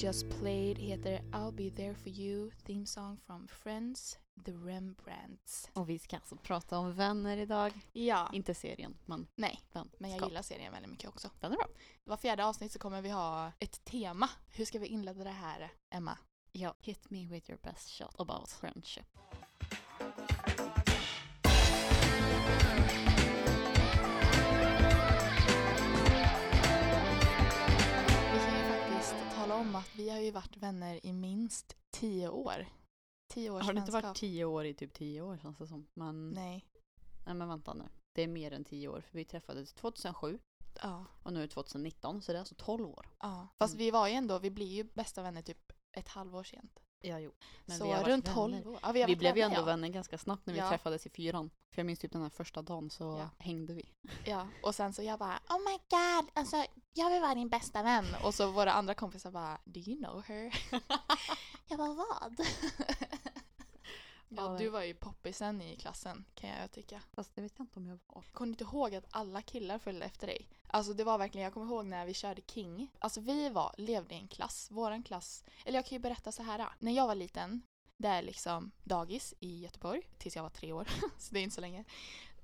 Just played heter I'll be there for you, theme song from Friends, The Rembrandts. Och vi ska alltså prata om vänner idag. Ja, Inte serien, men nej, vän. men jag gillar serien väldigt mycket också. Den är bra. Var fjärde avsnitt så kommer vi ha ett tema. Hur ska vi inleda det här, Emma? Ja, hit me with your best shot about friendship. Om att vi har ju varit vänner i minst tio år. Tio års Har det inte vänskap. varit tio år i typ tio år känns det som. Men, nej. Nej. men vänta nu. Det är mer än tio år. För vi träffades 2007 Ja. och nu är det 2019 så det är alltså 12 år. ja. Fast Mm. vi var ju ändå, vi blir ju bästa vänner typ ett halvår sent. Ja, jo. Men så vi runt vänner. 12 år. Ja, vi Vi blev ju ändå ja. vänner ganska snabbt när vi Ja. träffades i fyran. För jag minns typ den här första dagen så hängde vi. Ja, och sen så jag bara oh my god, alltså jag vill vara din bästa vän. Och så våra andra kompisar bara do you know her? jag bara vad? ja, du var ju poppisen i klassen kan jag tycka. Fast det vet jag inte om jag var. Kommer du inte ihåg att alla killar följde efter dig? Alltså det var verkligen, jag kommer ihåg när vi körde King. Alltså vi var, levde i en klass, våran klass. Eller jag kan ju berätta så här. När jag var liten, det är liksom dagis i Göteborg tills jag var tre år. så det är inte så länge.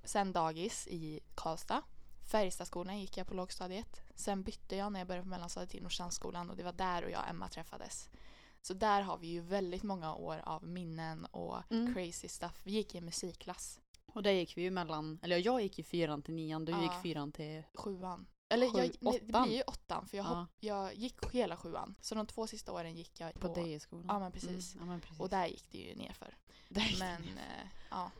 Sen dagis i Karlstad. Färjestadskolan gick jag på lågstadiet. Sen bytte jag när jag började på mellanstadiet till Norrsandsskolan och det var där och jag och Emma träffades. Så där har vi ju väldigt många år av minnen och Mm. crazy stuff. Vi gick i en musikklass. Och där gick vi ju mellan, eller jag gick i fyran till nian, du Ja. gick fyran till... Sjuan. Eller Sju- jag, nej, det blir ju åttan för jag, Ja. hopp, jag gick hela sjuan. Så de två sista åren gick jag På på... dig i skolan. Ja men precis. Mm, ja, men precis. Och där gick det ju nerför. Där Men ner. eh, ja.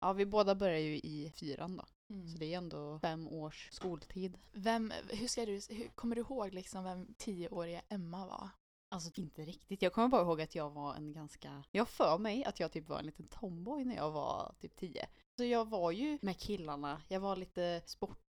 Ja, vi båda började ju i fyran då. Mm. Så det är ändå fem års skoltid. Vem, hur ska du, hur, kommer du ihåg liksom vem tioåriga Emma var? Alltså inte riktigt. Jag kommer bara ihåg att jag var en ganska... Jag har för mig att jag typ var en liten tomboy när jag var typ tio. Så jag var ju med killarna. Jag var lite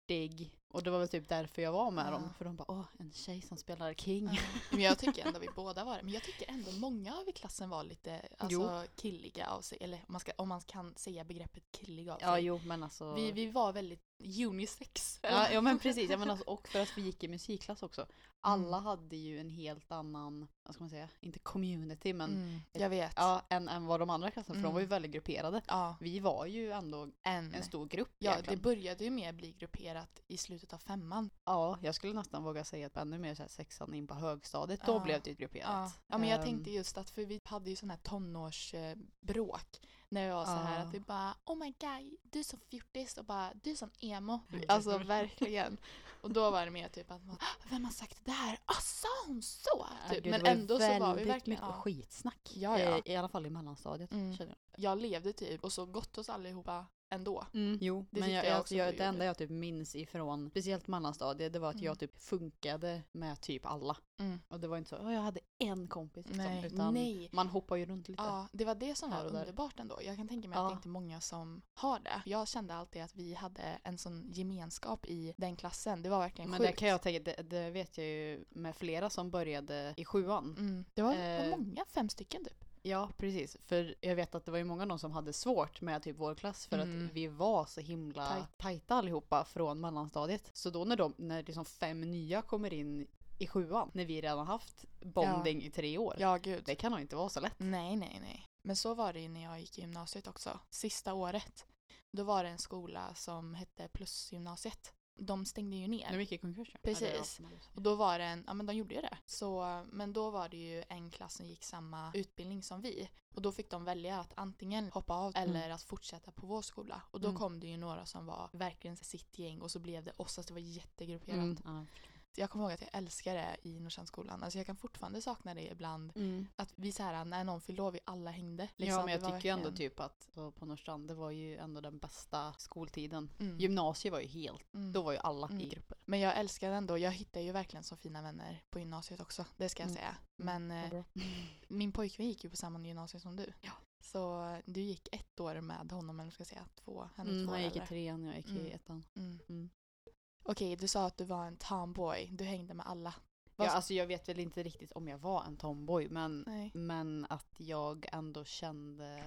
sportig. Och det var väl typ därför jag var med Ja. dem. För de bara åh, en tjej som spelar King. Men jag tycker ändå vi båda var det. Men jag tycker ändå många av i klassen var lite alltså, killiga av sig. Eller om man, ska, om man kan säga begreppet killiga av Ja, sig. jo men alltså... vi, vi var väldigt unisex. Ja, ja men precis, ja, men alltså, och för att vi gick i musikklass också. Alla Mm. hade ju en helt annan, vad ska man säga, inte community men Mm, jag vet. ja, än, än vad de andra klasserna, för de var ju Mm. väldigt grupperade. ja. Vi var ju ändå En, en stor grupp ja, det egentligen. började ju mer bli grupperat i slutet av femman. Ja, jag skulle nästan våga säga att ännu mer så här sexan in på högstadiet, då Ja. blev det grupperat. Ja. ja, men jag Ehm, tänkte just att för vi hade ju sån här tonårsbråk. När jag var så här Ja. att vi bara oh my god, du är som fjortis och bara du är som emo. Alltså verkligen. Och då var det mer typ att man, "Ah, vem har sagt det där? Ah, sa hon så? Typ. Men ändå så var vi verkligen, mycket skitsnack. Ja, ja. Eh, I alla fall i mellanstadiet. Mm. jag. jag levde typ och så gott hos allihopa ändå. Jo, Det men jag, jag jag, också jag, att det enda jag typ minns ifrån, speciellt mellanstadiet, det var att Mm. jag typ funkade med typ alla. Mm. Och det var inte så, "Åh, jag hade en kompis liksom, Nej, utan nej. man hoppar ju runt lite. Ja, det var det som var underbart ändå. Jag kan tänka mig att Ja. det inte är många som har det. Jag kände alltid att vi hade en sån gemenskap i den klassen. Det var verkligen Men sjukt. det kan jag tänka, det, det vet jag ju med flera som började i sjuan. Mm. Det var, Eh, var många, fem stycken typ. Ja, precis. För jag vet att det var ju många av dem som hade svårt med typ vår klass för Mm. att vi var så himla Tajt. tajta allihopa från mellanstadiet. Så då när, de, när liksom fem nya kommer in i sjuan, när vi redan haft bonding i tre år. Ja, gud. Det kan nog inte vara så lätt. Nej, nej, nej. Men så var det ju när jag gick i gymnasiet också. Sista året. Då var det en skola som hette Plusgymnasiet. De stängde ju ner. De gick i konkurs ja. Precis. Ja, Och då var det en, ja men de gjorde ju det. Så, men då var det ju en klass som gick samma utbildning som vi. Och då fick de välja att antingen hoppa av eller att fortsätta på vår skola. Och då Mm. kom det ju några som var verkligen sitt gäng och så blev det oss, alltså det var jättegrupperat. Mm. Ja. Jag kommer ihåg att jag älskar det i Norrsandsskolan. Alltså jag kan fortfarande sakna det ibland. Mm. Att vi så här, när någon fyllde vi alla hängde. Liksom, ja, men jag tycker ju ändå verkligen- typ att på Norrstrand, det var ju ändå den bästa skoltiden. Mm. Gymnasiet var ju helt, Mm. då var ju alla Mm. i grupper. Men jag älskar det ändå. Jag hittar ju verkligen så fina vänner på gymnasiet också. Det ska jag Mm. säga. Men Vad eh, min pojkvän gick ju på samma gymnasium som du. Ja. Så du gick ett år med honom, eller ska jag säga två. Han är Mm, två han gick i trean, jag gick Mm. i ettan. Mm. Mm. Okej, du sa att du var en tomboy. Du hängde med alla. Vad- Ja, alltså jag vet väl inte riktigt om jag var en tomboy, men, Nej. men att jag ändå kände...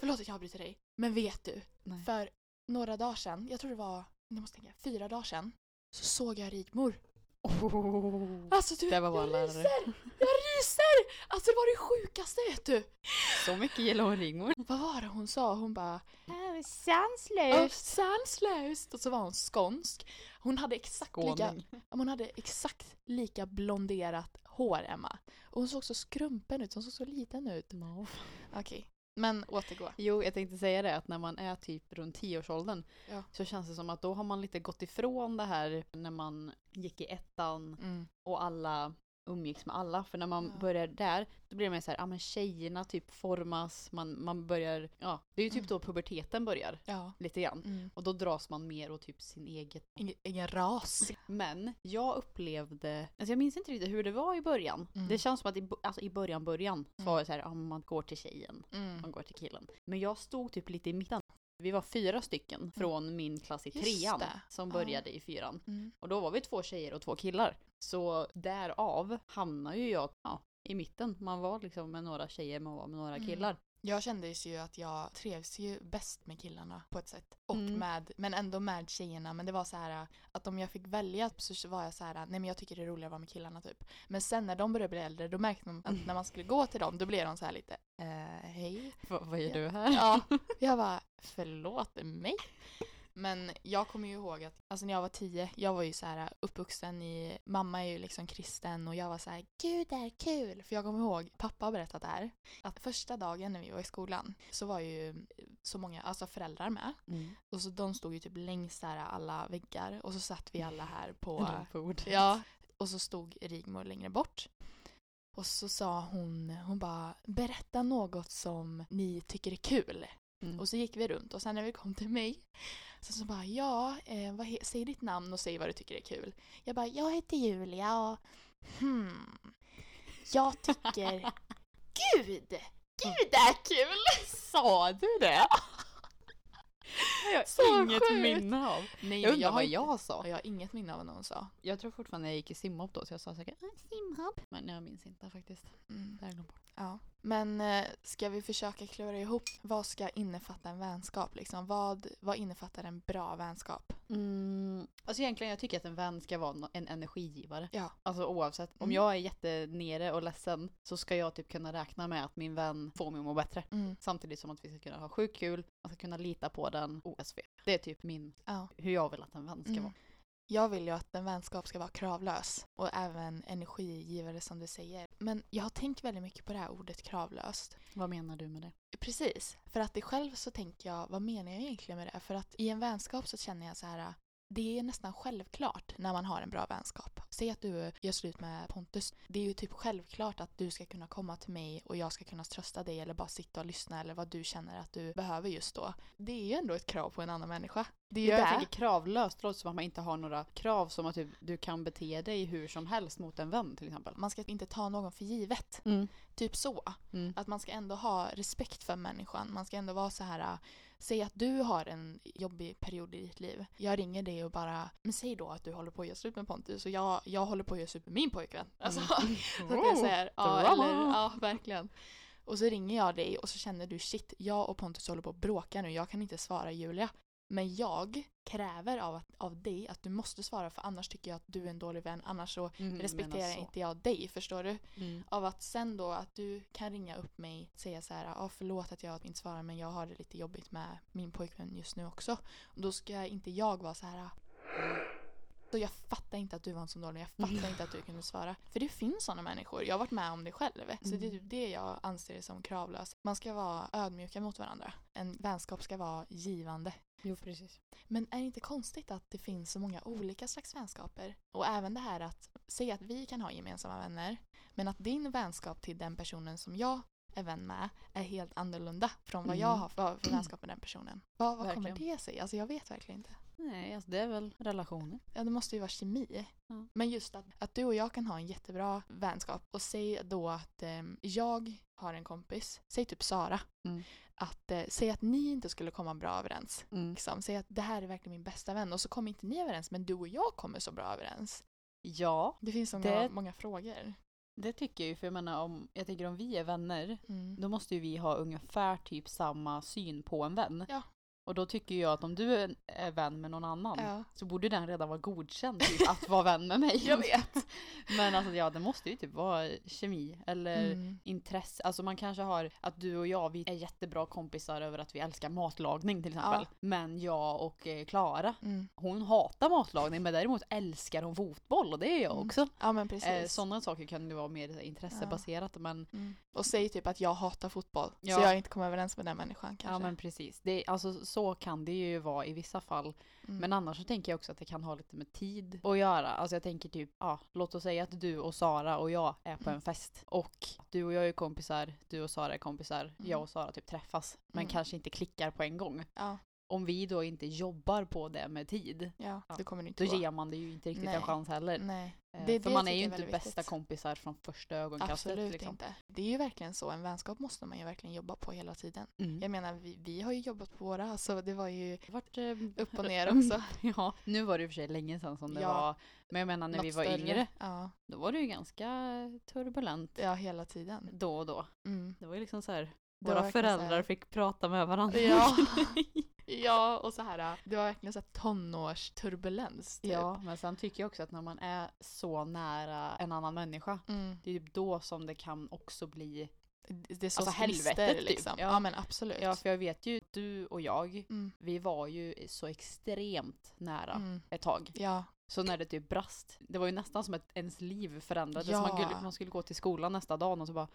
Förlåt att jag avbryter dig. Men vet du? Nej. För några dagar sedan, jag tror det var, jag måste tänka, fyra dagar sedan. Så såg jag Rigmor. Oh. Alltså du, Det var jag lärare. ryser! Jag ryser! Alltså det var det sjukaste vet du! Så mycket gillar hon ringor. Vad var det hon sa? Hon bara "Åh, Sanslöst. sanslöst! Och så var hon skånsk. Hon hade exakt lika, Skåning. Men hon hade exakt lika blonderat hår Emma. Och hon såg så skrumpen ut, hon såg så liten ut. No. Okej, men återgå. Jo, jag tänkte säga det att när man är typ runt tioårsåldern Ja. så känns det som att då har man lite gått ifrån det här när man gick i ettan Mm. och alla umgicks med alla. För när man Ja. börjar där, då blir mer så här, ja men tjejerna typ formas, man, man börjar, ja, det är ju typ Mm. då puberteten börjar, Ja. lite grann. Mm. Och då dras man mer åt typ sin egen. Ingen, ingen ras. Men jag upplevde, alltså jag minns inte riktigt hur det var i början. Mm. Det känns som att i, alltså i början, början, så Mm. var det så här, ja man går till tjejen, Mm. man går till killen. Men jag stod typ lite i mitten. Vi var fyra stycken från min klass i Just trean det. som Ja. började i fyran. Mm. Och då var vi två tjejer och två killar. Så därav hamnar ju jag ja, i mitten. Man var liksom med några tjejer, man var med några Mm. Jag kände ju att jag trevs ju bäst med killarna på ett sätt. Och Mm. med, men ändå med tjejerna. Men det var så här att om jag fick välja så var jag så här, nej men jag tycker det är roligare att vara med killarna typ. Men sen när de började bli äldre då märkte man att när man skulle gå till dem då blev de så här lite, eh, hej. V- vad gör du här? Ja, jag bara, förlåt mig? Men jag kommer ju ihåg att, alltså när jag var tio, jag var ju så här uppvuxen i, mamma är ju liksom kristen och jag var så här, gud det är kul! För jag kommer ihåg, pappa har berättat det här, att första dagen när vi var i skolan så var ju så många, alltså föräldrar med. Mm. Och så de stod ju typ längst där alla väggar och så satt vi alla här på, Runt bord. ja, och så stod Rigmor längre bort. Och så sa hon, hon bara, berätta något som ni tycker är kul. Mm. Och så gick vi runt och sen när vi kom till mig så, så bara ja, eh, vad säg ditt namn och säg vad du tycker är kul. Jag bara, jag heter Julia och hmm, jag tycker Gud! Gud är kul! Sa du det? Jag har Så inget sjukt. minne av. Nej, Jag undrar har vad inte- jag sa. Jag har inget minne av vad någon sa. Jag tror fortfarande jag gick i simhopp då så jag sa säkert "Ah, simhopp. Men jag minns inte faktiskt. Mm. Det jag glömt bort. Ja. Men eh, ska vi försöka klura ihop vad ska innefatta en vänskap? Liksom? Vad, vad innefattar en bra vänskap? Mm, alltså egentligen jag tycker att en vän ska vara en energigivare. Ja. Alltså oavsett. Om Mm. jag är jättenere och ledsen så ska jag typ kunna räkna med att min vän får mig att må bättre. Mm. Samtidigt som att vi ska kunna ha sjukt kul, man ska kunna lita på den, OSV. Det är typ min, Ja. hur jag vill att en vän ska Mm. vara. Jag vill ju att en vänskap ska vara kravlös och även energigivare som du säger. Men jag har tänkt väldigt mycket på det här ordet kravlöst. Vad menar du med det? Precis, för att det själv så tänker jag, vad menar jag egentligen med det? För att i en vänskap så känner jag så här, det är nästan självklart när man har en bra vänskap. Säg att du gör slut med Pontus. Det är ju typ självklart att du ska kunna komma till mig och jag ska kunna trösta dig eller bara sitta och lyssna eller vad du känner att du behöver just då. Det är ju ändå ett krav på en annan människa. Det är ju Jag det. tänker kravlöst, låter som att man inte har några krav som att typ, du kan bete dig hur som helst mot en vän till exempel. Man ska inte ta någon för givet. Mm. Typ så. Mm. Att man ska ändå ha respekt för människan. Man ska ändå vara så här. Säg att du har en jobbig period i ditt liv. Jag ringer dig och bara, men säg då att du håller på att göra slut med Pontus och jag, jag håller på att göra slut med min pojkvän. Alltså, så att jag säger, ja, eller, ja verkligen. Och så ringer jag dig och så känner du shit, jag och Pontus håller på att bråka nu, jag kan inte svara Julia. Men jag kräver av, att, av dig att du måste svara för annars tycker jag att du är en dålig vän, annars så Mm, respekterar så. inte jag dig, förstår du? Mm. Av att sen då att du kan ringa upp mig och säga så här, ja förlåt att jag inte svarar men jag har det lite jobbigt med min pojkvän just nu också. Och då ska inte jag vara så här, så jag fattar inte att du var en sån dålig, jag fattar Mm. inte att du kunde svara. För det finns sådana människor, jag har varit med om det själv. Så det är Mm. typ det jag anser som kravlöst. Man ska vara ödmjuka mot varandra. En vänskap ska vara givande. Jo, precis. Men är det inte konstigt att det finns så många olika slags vänskaper? Och även det här att säga att vi kan ha gemensamma vänner, men att din vänskap till den personen som jag är vän med är helt annorlunda från vad jag Mm. har för, för vänskap med den personen. Vad, vad kommer det sig? Alltså jag vet verkligen inte. Nej, alltså det är väl relationer. Ja, det måste ju vara kemi. Ja. Men just att, att du och jag kan ha en jättebra vänskap och säg då att ehm, jag har en kompis, säg typ Sara, Mm. att eh, säg att ni inte skulle komma bra överens. Mm. Liksom, säg att det här är verkligen min bästa vän och så kommer inte ni överens men du och jag kommer så bra överens. Ja, Det finns så Det- många, många frågor. det tycker jag ju. För jag menar, om, jag tänker om vi är vänner, Mm. då måste ju vi ha ungefär typ samma syn på en vän. Ja. Och då tycker jag att om du är, vän med någon annan Ja. så borde den redan vara godkänd typ, att vara vän med mig. Jag vet. Men alltså ja, det måste ju typ vara kemi eller Mm. intresse. Alltså man kanske har att du och jag, vi är jättebra kompisar över att vi älskar matlagning till exempel. Ja. Men jag och eh, Klara, Mm. hon hatar matlagning men däremot älskar hon fotboll och det är jag Mm. också. Ja men precis. Eh, Sådana saker kan ju vara mer intressebaserat men mm. Och säg typ att jag hatar fotboll. Ja. Så jag inte kommer överens med den människan kanske. Ja men precis. Det, alltså, så kan det ju vara i vissa fall. Mm. Men annars så tänker jag också att det kan ha lite med tid att göra. Alltså jag tänker typ, ja, låt oss säga att du och Sara och jag är på Mm. en fest. Och du och jag är kompisar, du och Sara är kompisar, Mm. jag och Sara typ träffas. Men Mm. kanske inte klickar på en gång. Ja, Om vi då inte jobbar på det med tid, ja, det kommer det inte då gå. ger man det ju inte riktigt en Nej. chans heller. Nej. Eh, Det- För det man är ju är inte väldigt bästa kompisar från första ögonkastet. Absolut liksom. inte. Det är ju verkligen så. En vänskap måste man ju verkligen jobba på hela tiden. Mm. Jag menar, vi, vi har ju jobbat på våra, så det var ju Vart, eh, upp och ner också. ja, nu var det i och för sig länge sedan som det Ja. var. Men jag menar när Något vi var större. yngre, Ja, då var det ju ganska turbulent ja hela tiden. då och då. Mm. Det var ju liksom så här, våra föräldrar fick prata med varandra. Ja. Ja, och så här, det var verkligen så här tonårsturbulens. Typ. ja, men sen tycker jag också att när man är så nära en annan människa, Mm. det är typ då som det kan också bli, Det är så Alltså, helvetet typ. liksom. Ja. Ja. men absolut. ja för jag vet ju, du och jag, Mm. vi var ju så extremt nära Mm. ett tag. Ja. Så när det typ brast, det var ju nästan som att ens liv förändrades. Ja. Man, skulle, man skulle gå till skolan nästa dag och så bara,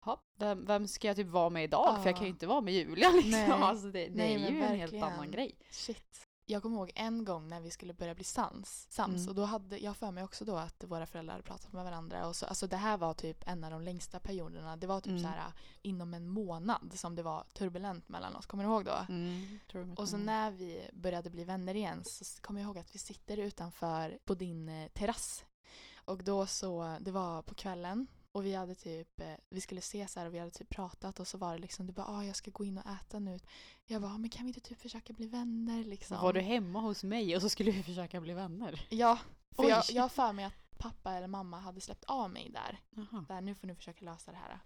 "Ha, vem, vem ska jag typ vara med idag? För jag kan ju Ja. inte vara med Julia liksom. Nej. Alltså det, det Nej, är ju en helt annan grej. Shit. Jag kommer ihåg en gång när vi skulle börja bli sams. sams Mm. Och då hade jag för mig också då att våra föräldrar hade pratat med varandra. Och så, alltså det här var typ en av de längsta perioderna. Det var typ Mm. så här inom en månad som det var turbulent mellan oss. Kommer du ihåg då? Mm, Och så när vi började bli vänner igen så kommer jag ihåg att vi sitter utanför på din eh, terrass. Och då så, det var på kvällen och vi hade typ, eh, vi skulle ses här och vi hade typ pratat och så var det liksom, du bara ah, jag ska gå in och äta nu. Jag bara, "Ah, men kan vi inte typ försöka bli vänner liksom? Var du hemma hos mig och så skulle vi försöka bli vänner? Ja, för Oj. jag, jag har för mig att pappa eller mamma hade släppt av mig där. Jaha. Där, nu får ni försöka lösa det här.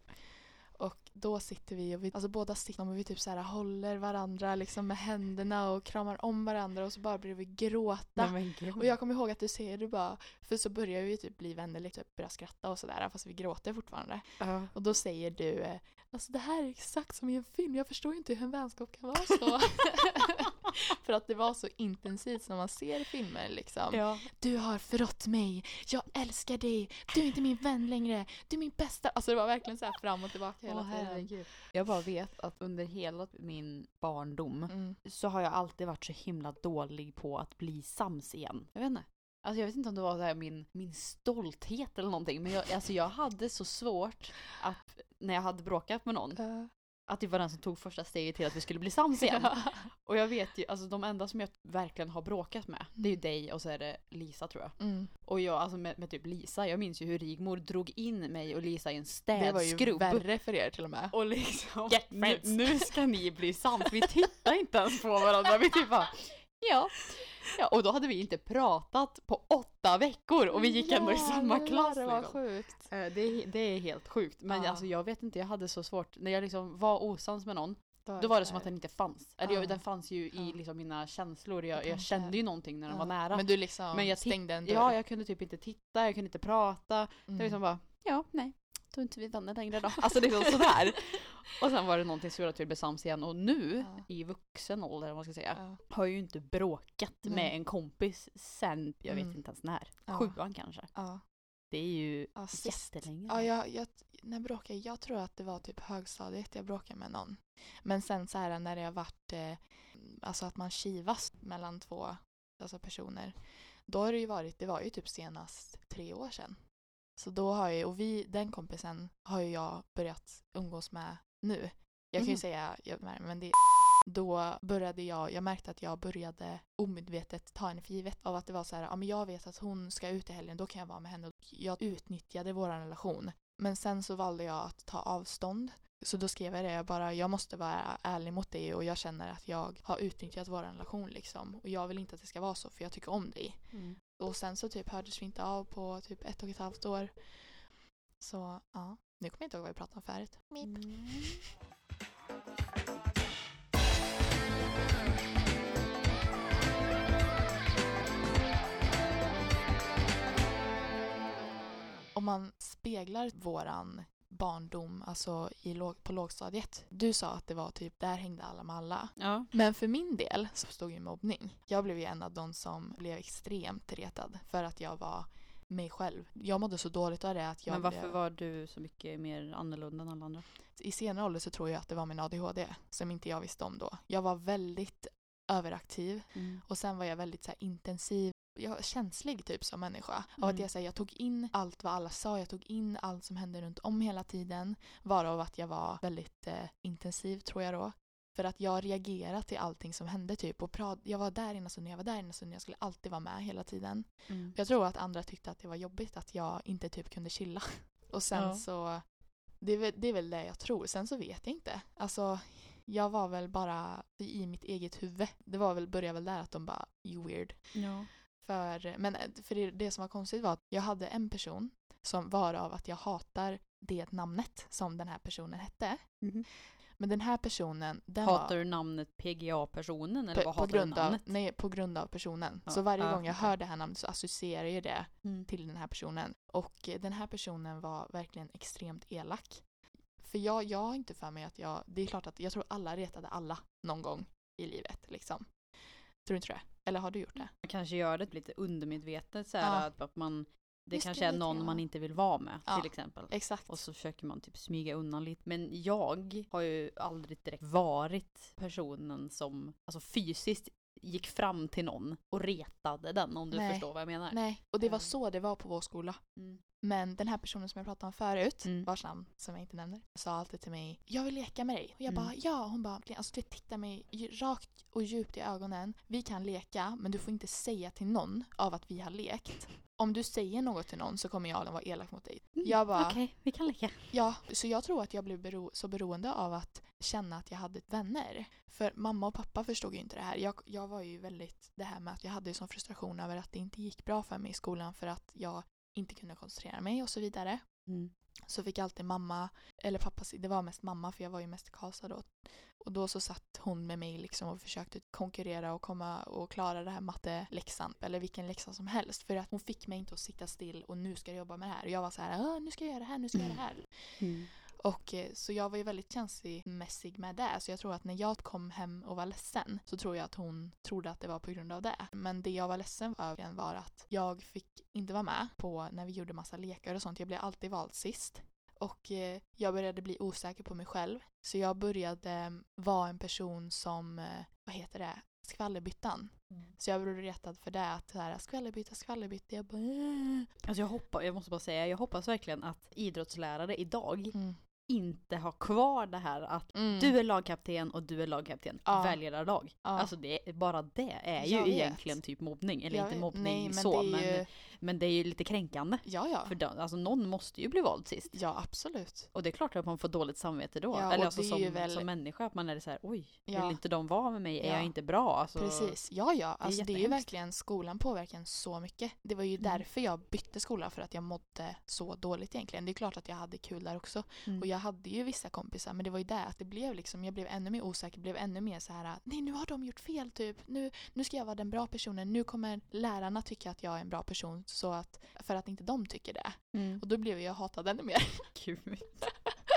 Och då sitter vi och vi, alltså båda sitter och vi typ så här håller varandra liksom med händerna och kramar om varandra och så bara börjar vi gråta. Nej. Och jag kommer ihåg att du säger du bara, för så börjar vi typ bli vänner, liksom, börja skratta och sådär fast vi gråter fortfarande. Ja. Och då säger du, eh, alltså det här är exakt som i en film, jag förstår inte hur en vänskap kan vara så. för att det var så intensivt som man ser filmer liksom. Ja. Du har förrått mig, jag älskar dig, du är inte min vän längre, du är min bästa. Alltså det var verkligen så här fram och tillbaka hela Åh, tiden. Jag bara vet att under hela min barndom Mm. så har jag alltid varit så himla dålig på att bli sams igen. Jag vet inte. Alltså jag vet inte om det var så min, min stolthet eller någonting men jag, alltså jag hade så svårt att när jag hade bråkat med någon Ja. Att det var den som tog första steget till att vi skulle bli sams igen. Och jag vet ju, alltså de enda som jag verkligen har bråkat med det är ju Mm. dig och så är det Lisa tror jag. Mm. Och jag, alltså med, med typ Lisa, jag minns ju hur Rigmor drog in mig och Lisa i en Det var ju städskrubb. värre för er till och med. Och liksom, nu, nu ska ni bli sams. Vi tittar inte ens på varandra. Vi typ bara, ja. ja. Och då hade vi inte pratat på åtta veckor och vi gick ändå i samma klass. Det var Liksom. sjukt. Eh, Det, är, det är helt sjukt. Men Ja. alltså jag vet inte, jag hade så svårt. När jag liksom var osams med någon, Då då var det som att den inte fanns. Eller jag, Ja. den fanns ju i Ja. liksom mina känslor. Jag, jag kände ju någonting när den Ja. var nära. Men du liksom Men jag stängde en dörr. ja, jag kunde typ inte titta, jag kunde inte prata. Mm. Jag liksom bara, ja, nej. Då är inte vi vänner längre då. Alltså liksom sådär. Och sen var det någonting så att vi blev sams igen. Och nu, Ja. i vuxen ålder, vad man ska säga, Ja. har jag ju inte bråkat Nej. med en kompis sen, jag vet Mm. inte ens när. Ja. Sjuan kanske. Ja. Det är ju Ja, sist. jättelänge. Ja, jag, jag, när bråkade jag? Jag tror att det var typ högstadiet jag bråkade med någon. Men sen så här när det har varit, eh, alltså att man kivas mellan två alltså personer. Då har det ju varit, det var ju typ senast tre år sedan. Så då har jag, och vi, den kompisen har ju jag börjat umgås med nu. Jag kan ju Mhm. säga, jag, men det då började jag, jag märkte att jag började omedvetet ta henne för givet av att det var så här, ja men jag vet att hon ska ut i helgen, då kan jag vara med henne. Jag utnyttjade vår relation. Men sen så valde jag att ta avstånd. Så då skrev jag det, jag bara, jag måste vara ärlig mot dig och jag känner att jag har utnyttjat vår relation liksom. Och jag vill inte att det ska vara så för jag tycker om dig. Mm och sen så typ hördes vi inte av på typ ett och ett halvt år. Så ja, nu kommer jag inte ihåg vad vi pratade om förut. Mm. Om man speglar våran barndom, alltså i låg, på lågstadiet. Du sa att det var typ, där hängde alla med alla. Ja. Men för min del så stod ju mobbning. Jag blev ju en av de som blev extremt retad för att jag var mig själv. Jag mådde så dåligt av det att jag Men varför blev... var du så mycket mer annorlunda än alla andra? I senare ålder så tror jag att det var min ADHD som inte jag visste om då. Jag var väldigt överaktiv och sen var jag väldigt så intensiv. Jag var känslig typ som människa. Av att Mm. jag, så här, jag tog in allt vad alla sa, jag tog in allt som hände runt om hela tiden. Varav att jag var väldigt eh, intensiv tror jag då. För att jag reagerade till allting som hände typ. Och prat, jag var där ena stunden, jag var där ena stunden, jag skulle alltid vara med hela tiden. Mm. Jag tror att andra tyckte att det var jobbigt att jag inte typ kunde chilla. Och sen Ja. så, det är, väl, det är väl det jag tror. Sen så vet jag inte. Alltså, jag var väl bara i mitt eget huvud. Det var väl, började väl där att de bara, you weird. Ja. För, men för det, det som var konstigt var att jag hade en person som var av att jag hatar det namnet som den här personen hette. Mhm. Men den här personen, den Hatar var du namnet PGA-personen eller på, vad på, hatar du grund av, namnet? nej, på grund av personen. Ja, Så varje ja, gång jag okej. hör det här namnet så associerar jag det Mm. till den här personen. Och eh, den här personen var verkligen extremt elak. För jag, jag har inte för mig att jag, det är klart att jag tror alla retade alla någon gång i livet liksom. Tror du inte det? Eller har du gjort det? Man kanske gör det lite undermedvetet så här Ja. att- att man det Just det, kanske är någon man inte vill vara med Ja. till exempel. Exakt. Och så försöker man typ smyga undan lite. Men jag har ju aldrig direkt varit personen som alltså fysiskt gick fram till någon och retade den om du Nej. förstår vad jag menar. Nej, och det var Eh. så det var på vår skola. Mm. Men den här personen som jag pratade om förut, Mm. vars namn som jag inte nämner, sa alltid till mig Jag vill leka med dig. Och jag Mm. bara ja. Hon bara alltså du tittar mig rakt och djupt i ögonen. Vi kan leka men du får inte säga till någon av att vi har lekt. Om du säger något till någon så kommer jag att vara elak mot dig. Jag bara Okej, vi kan leka. ja. Så jag tror att jag blev bero- så beroende av att känna att jag hade vänner. För mamma och pappa förstod ju inte det här. Jag, jag var ju väldigt, det här med att jag hade ju sån frustration över att det inte gick bra för mig i skolan för att jag inte kunde koncentrera mig och så vidare. Mm. Så fick alltid mamma, eller pappa, det var mest mamma för jag var ju mest i Karlstad då. Och då så satt hon med mig liksom och försökte konkurrera och komma och klara det här matteläxan eller vilken läxa som helst. För att hon fick mig inte att sitta still och nu ska jag jobba med det här. Och jag var så här, "Åh, nu ska jag göra det här, nu ska jag göra det här. Mm. Och eh, så jag var ju väldigt känslomässig med det. Så jag tror att när jag kom hem och var ledsen så tror jag att hon trodde att det var på grund av det. Men det jag var ledsen över var att jag fick inte vara med på när vi gjorde massa lekar och sånt. Jag blev alltid vald sist. Och eh, jag började bli osäker på mig själv. Så jag började eh, vara en person som, eh, vad heter det, skvallerbyttan. Så jag blev retad för det. Att så här, skvallerbytta, skvallerbytta. Jag bara. Alltså jag hoppas, jag måste bara säga, jag hoppas verkligen att idrottslärare idag mm. Inte har kvar det här att Mm. du är lagkapten och du är lagkapten. Ja. Välj era lag. Ja. Alltså det, bara det är ju egentligen typ mobbning. Eller Jag inte mobbning Nej, men så, men, men det är ju lite kränkande. Ja, ja. För de, alltså någon måste ju bli vald sist. Ja, absolut. Och det är klart att man får dåligt samvete då. Ja, Eller alltså det är som, ju väl- som människa, att man är så här, oj, Ja. vill inte de vara med mig? Är Ja. jag inte bra? Alltså, Precis, ja ja. Alltså, det är ju jättehemskt. verkligen, skolan påverkar en så mycket. Det var ju Mm. därför jag bytte skola, för att jag mådde så dåligt egentligen. Det är klart att jag hade kul där också. Mm. Och jag hade ju vissa kompisar, men det var ju det att det blev liksom, jag blev ännu mer osäker, blev ännu mer så här, nej nu har de gjort fel typ. Nu, nu ska jag vara den bra personen, nu kommer lärarna tycka att jag är en bra person, så att, för att inte de tycker det. Mm. Och då blev jag hatad ännu mer. Gud.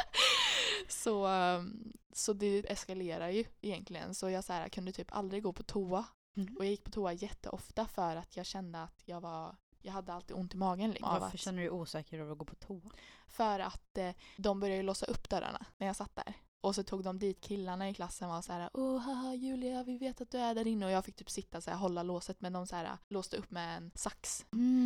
så, um, så det eskalerar ju egentligen. Så jag så här, kunde typ aldrig gå på toa. Mm. Och jag gick på toa jätteofta för att jag kände att jag var jag hade alltid ont i magen. Liksom, Varför att, känner du dig osäker över att gå på toa? för att eh, de började låsa upp dörrarna när jag satt där. Och så tog de dit killarna i klassen och var så här Åh haha Julia vi vet att du är där inne och jag fick typ sitta så här hålla låset men de så här låste upp med en sax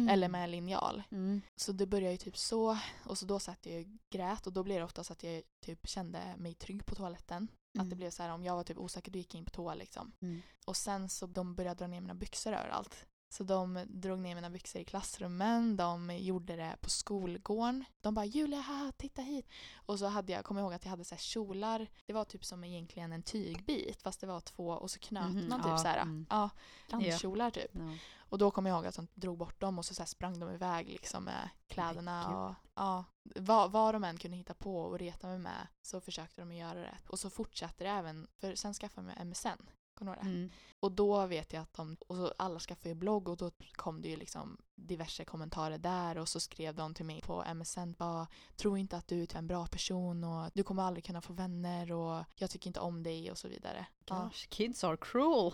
eller med en linjal. Mm. Så det började ju typ så och så då satt jag och grät och då blev det ofta så att jag typ kände mig trygg på toaletten. Att det Mm. blev så här om jag var typ osäker då gick jag in på toa liksom. Mm. Och sen så de började dra ner mina byxor överallt. Så de drog ner mina byxor i klassrummen, de gjorde det på skolgården. De bara Julia, haha, titta hit. Och så hade jag, kommer ihåg att jag hade så här kjolar. Det var typ som egentligen en tygbit fast det var två och så knöt Mhm, man typ ja, så här, mm. ja, landskjolar typ. Ja. Och då kommer jag ihåg att de drog bort dem och så, så sprang de iväg liksom med kläderna och ja, vad, vad de än kunde hitta på och reta mig med så försökte de göra det. Och så fortsatte det även, för sen skaffade jag mig MSN. Kommer du ihåg det? Mm. Och då vet jag att de, och så alla skaffade ju blogg och då kom det ju liksom diverse kommentarer där och så skrev de till mig på MSN bara tro inte att du är en bra person och du kommer aldrig kunna få vänner och jag tycker inte om dig och så vidare. Ja. Gosh, kids are cruel.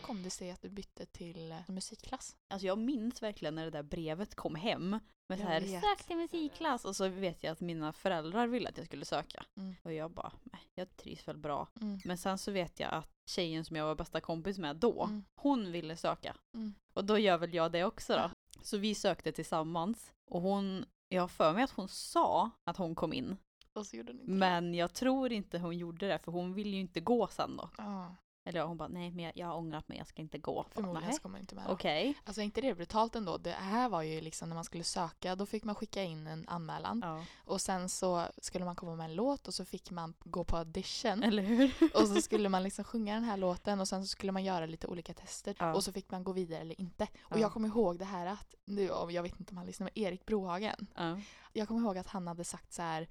Kom det sig att du bytte till eh, musikklass? Alltså jag minns verkligen när det där brevet kom hem. Med så Jag här, vet. sök till musikklass. Och så vet jag att mina föräldrar ville att jag skulle söka. Mm. Och jag bara, nej, jag trivs väl bra. Mm. Men sen så vet jag att tjejen som jag var bästa kompis med då, Mm. hon ville söka. Mm. Och då gör väl jag det också då. Så vi sökte tillsammans. Och hon, jag har för mig att hon sa att hon kom in. Och så gjorde ni inte det. Men jag tror inte hon gjorde det för hon ville ju inte gå sen då. Ja, Eller hon bara, nej men jag, jag har ångrat mig, jag ska inte gå. Förmodligen "Nej, så kommer man inte med. Okej. Alltså är inte det brutalt ändå? Det här var ju liksom när man skulle söka, då fick man skicka in en anmälan Ja. och sen så skulle man komma med en låt och så fick man gå på audition Eller hur? och så skulle man liksom sjunga den här låten och sen så skulle man göra lite olika tester Ja. och så fick man gå vidare eller inte. Och Ja. jag kommer ihåg det här att, nu, jag vet inte om han lyssnar, men Erik Brohagen. Ja. Jag kommer ihåg att han hade sagt så här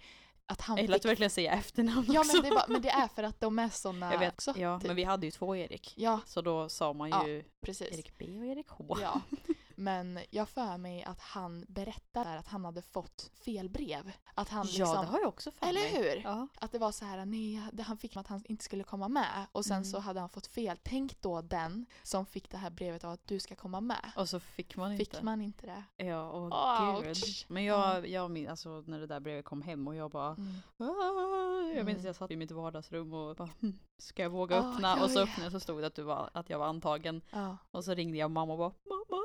att han gillar att du verkligen säger efternamn Ja också. men det, men det är för att de är såna jag vet, också. ja, typ. men vi hade ju två Erik. Ja, Så då sa man Ja, ju precis. Erik B och Erik H. Ja, men jag för mig att han berättade att han hade fått fel brev. Att han Ja, liksom, det har jag också för eller mig. hur? Ja. Att det var så här, nej, han fick att han inte skulle komma med och sen Mm. så hade han fått fel. Tänk då den som fick det här brevet av att du ska komma med. Och så fick man inte. Fick man inte det? Ja, åh Ouch. gud. Men jag, jag minns alltså när det där brevet kom hem och jag bara Mm. "Ah." Jag minns Mm. att jag satt i mitt vardagsrum och bara "Hm, Ska jag våga Ah, öppna? ja, och så öppnade jag så stod det att, du var, att jag var antagen. Ja. Och så ringde jag mamma och bara Mamma,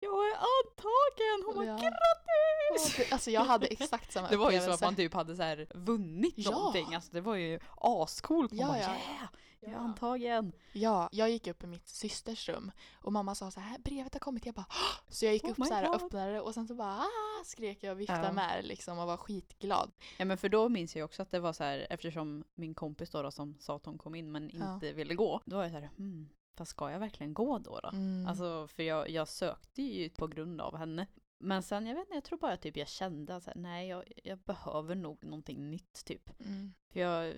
jag är antagen! Hon bara Ja. grattis! Det- Alltså jag hade exakt samma Det var ju så att upplevelse. man typ hade så här vunnit Ja. någonting. Alltså det var ju ascoolt. Ja, bara ja. yeah, Ja. antagen. Ja, jag gick upp i mitt systers rum och mamma sa så här, brevet har kommit. Jag bara "Åh!" Så jag gick Oh upp så här och öppnade det och sen så bara ah! skrek jag och viftade Ja. med det liksom och var skitglad. Ja men för då minns jag också att det var så här eftersom min kompis då, då som sa att hon kom in men Ja. inte ville gå. Då var jag så här, hmm, fast ska jag verkligen gå då? då? Mm. Alltså för jag, jag sökte ju på grund av henne. Men sen, jag vet inte, jag tror bara typ jag kände att nej jag, jag behöver nog någonting nytt typ. Mm. För jag,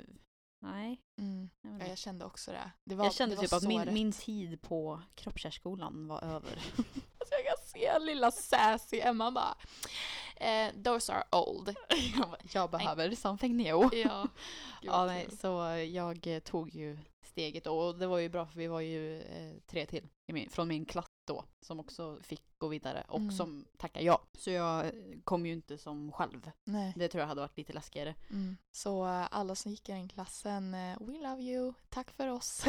nej. Mm. Ja, jag kände också det. det var, jag kände typ att min, min tid på kroppskärsskolan var över. Alltså jag kan se lilla sassy Emma bara eh, Those are old. jag, bara, jag behöver something new. Ja. Ja, nej, så jag tog ju steget och det var ju bra för vi var ju eh, tre till i min, från min klass då som också fick gå vidare och Mm. som tackade ja. Så jag eh, kom ju inte som själv. Nej. Det tror jag hade varit lite läskigare. Mm. Så eh, alla som gick i den klassen, eh, we love you, tack för oss.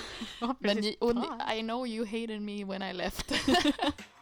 Men och. I know you hated me when I left.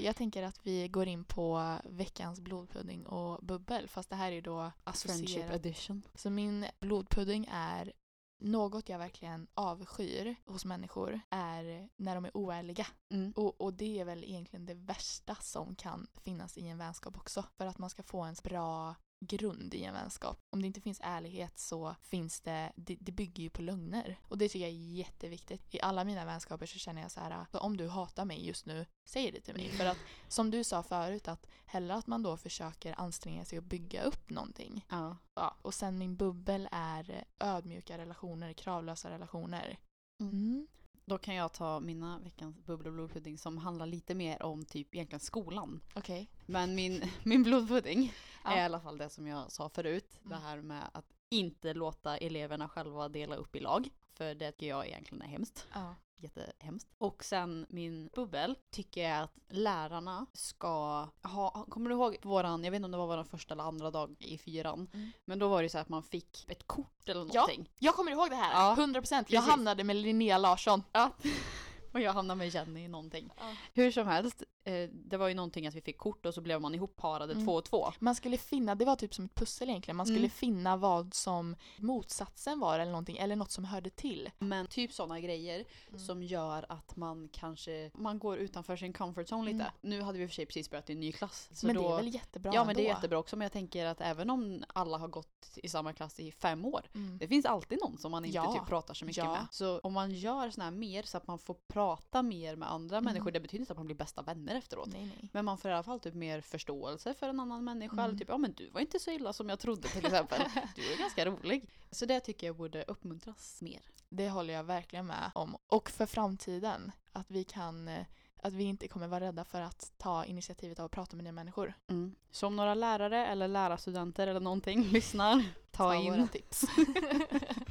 Jag tänker att vi går in på veckans blodpudding och bubbel fast det här är då Friendship associerat. edition. Så min blodpudding är något jag verkligen avskyr hos människor är när de är oärliga. Mm. Och, och det är väl egentligen det värsta som kan finnas i en vänskap också. För att man ska få en bra grund i en vänskap. Om det inte finns ärlighet så finns det, det, det bygger ju på lögner. Och det tycker jag är jätteviktigt. I alla mina vänskaper så känner jag så här, så om du hatar mig just nu, säg det till mig. För att som du sa förut, att hellre att man då försöker anstränga sig och bygga upp någonting. Ja. Ja, och sen min bubbel är ödmjuka relationer, kravlösa relationer. Mm. Mm. Då kan jag ta mina veckans bubbel och blodpudding som handlar lite mer om typ egentligen skolan. Okej. Men min, min blodpudding Ja. är i alla fall det som jag sa förut. Det Mm. här med att inte låta eleverna själva dela upp i lag. För det tycker jag egentligen är hemskt. Ja. Jättehemskt. Och sen min bubbel tycker jag att lärarna ska ha, kommer du ihåg våran, jag vet inte om det var våran första eller andra dag i fyran. Mm. Men då var det så att man fick ett kort eller Ja. någonting. Jag kommer ihåg det här, Ja, 100%. Jag precis. hamnade med Linnea Larsson. Ja. och jag hamnar med Jenny i någonting. Ja. Hur som helst, eh, det var ju någonting att vi fick kort och så blev man ihopparade Mm. två och två. Man skulle finna, det var typ som ett pussel egentligen, man skulle Mm. finna vad som motsatsen var eller någonting, eller något som hörde till. Men typ sådana grejer Mm. som gör att man kanske man går utanför sin comfort zone lite. Mm. Nu hade vi för sig precis börjat i en ny klass. Men då, det är väl jättebra Ja men det är ändå? jättebra också men jag tänker att även om alla har gått i samma klass i fem år Mm. det finns alltid någon som man inte Ja. typ pratar så mycket Ja. med. Så om man gör såna här mer så att man får prata mer med andra Mm. människor, det betyder inte att man blir bästa vänner efteråt. Nej, nej. Men man får i alla fall typ mer förståelse för en annan människa. Mm. Typ, ja men du var inte så illa som jag trodde till exempel. Du är ganska rolig. Så det tycker jag borde uppmuntras mer. Det håller jag verkligen med om. Och för framtiden, att vi kan eh, att vi inte kommer vara rädda för att ta initiativet av att prata med nya människor. Mm. Så om några lärare eller lärarstudenter eller någonting lyssnar, ta, in. våra tips.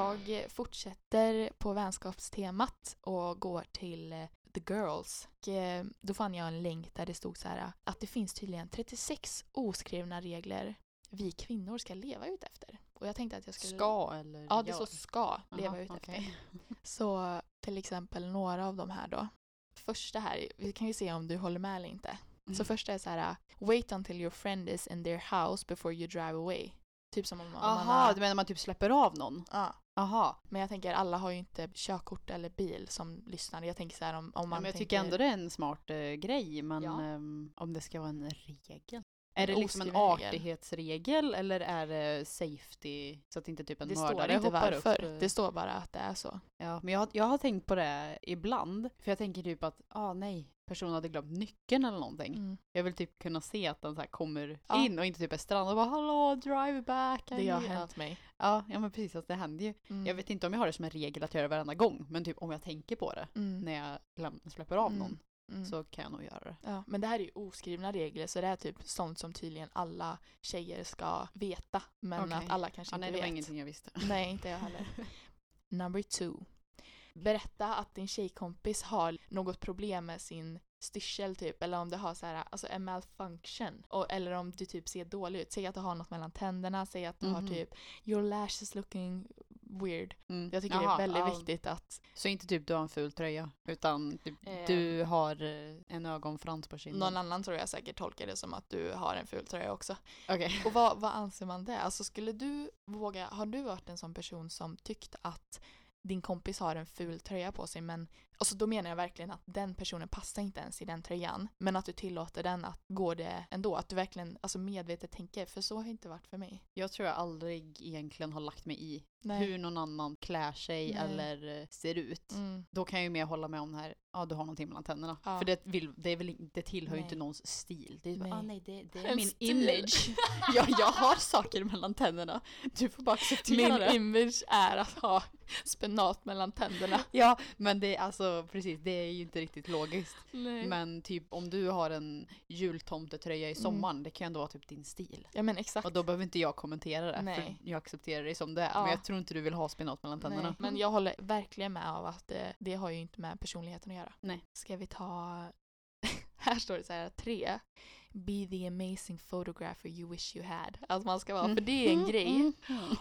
Jag fortsätter på vänskapstemat och går till eh, The Girls. Och, eh, då fann jag en länk där det stod så här att det finns tydligen 36 oskrivna regler vi kvinnor ska leva ut efter. Och jag tänkte att jag skulle... Ska eller Ja, det står ska leva Aha, ut efter. okej. Så till exempel några av de här då. Första här, vi kan ju se om du håller med eller inte. Så Mm. första är så här, wait until your friend is in their house before you drive away. Typ som om, man Aha, har... du menar man typ släpper av någon? Ja, Aha. men jag tänker alla har ju inte körkort eller bil som lyssnar. Jag tänker så här om, om Ja, man men jag tänker... tycker ändå det är en smart eh, grej, men Ja. ehm, om det ska vara en regel. Är det liksom en artighetsregel eller är det safety så att inte typ en Det står mördare inte hoppar varför. upp? Det står bara att det är så. Ja, men jag, jag har tänkt på det ibland. För jag tänker typ att, ah nej, personen hade glömt nyckeln eller någonting. Mm. Jag vill typ kunna se att den så kommer Ja. in och inte typ är strandad och bara hallå, drive back. Det har need-" hänt mig. Ja, ja men precis, att det händer ju. Mm. Jag vet inte om jag har det som en regel att göra det varenda gång, men typ om jag tänker på det Mm. när jag släpper av Mm. någon Mm. så kan jag nog göra det. Ja, men det här är ju oskrivna regler så det är typ sånt som tydligen alla tjejer ska veta. Men Okej. att alla kanske Ja, nej, inte det var vet. ingenting jag visste. Nej, inte jag heller. Number two. Berätta att din tjejkompis har något problem med sin styrsel typ, eller om du har så här, alltså en malfunction. Och, eller om du typ ser dålig ut. Säg att du har något mellan tänderna, säg att du har Mhm. typ your lash is looking weird. Mm. Jag tycker det Jaha, är väldigt ja. viktigt att Så inte typ du har en ful tröja, utan typ, Eh. du har eh, en ögonfrans på kinden. någon annan tror jag säkert tolkar det som att du har en ful tröja också. Okej. Och vad, vad anser man det? Alltså skulle du våga, har du varit en sån person som tyckt att din kompis har en ful tröja på sig men alltså då menar jag verkligen att den personen passar inte ens i den tröjan men att du tillåter den att gå det ändå, att du verkligen alltså medvetet tänker för så har det inte varit för mig. Jag tror jag aldrig egentligen har lagt mig i Nej. hur någon annan klär sig Nej. eller ser ut. Mm. Då kan jag ju mer hålla med om det här, ja du har någonting mellan tänderna. Ja. För det, vill, det, väl, det tillhör ju inte någons stil. Det är, Nej. Ah, nej, det, det är min stil. image. ja, jag har saker mellan tänderna. Du får bara acceptera Min det. image är att ha spenat mellan tänderna. Ja, men det är alltså precis, det är ju inte riktigt logiskt. Nej. Men typ om du har en jultomtetröja i Mm. sommaren, det kan ju ändå vara typ din stil. Ja men exakt. Och då behöver inte jag kommentera det, Nej. för jag accepterar det som det är. Ja. Men jag tror inte du vill ha spenat mellan tänderna. Nej, men jag håller verkligen med av att det, det har ju inte med personligheten att göra. Nej. Ska vi ta... här står det så här, tre. Be the amazing photographer you wish you had. Att man ska vara, för det är en grej. Mm.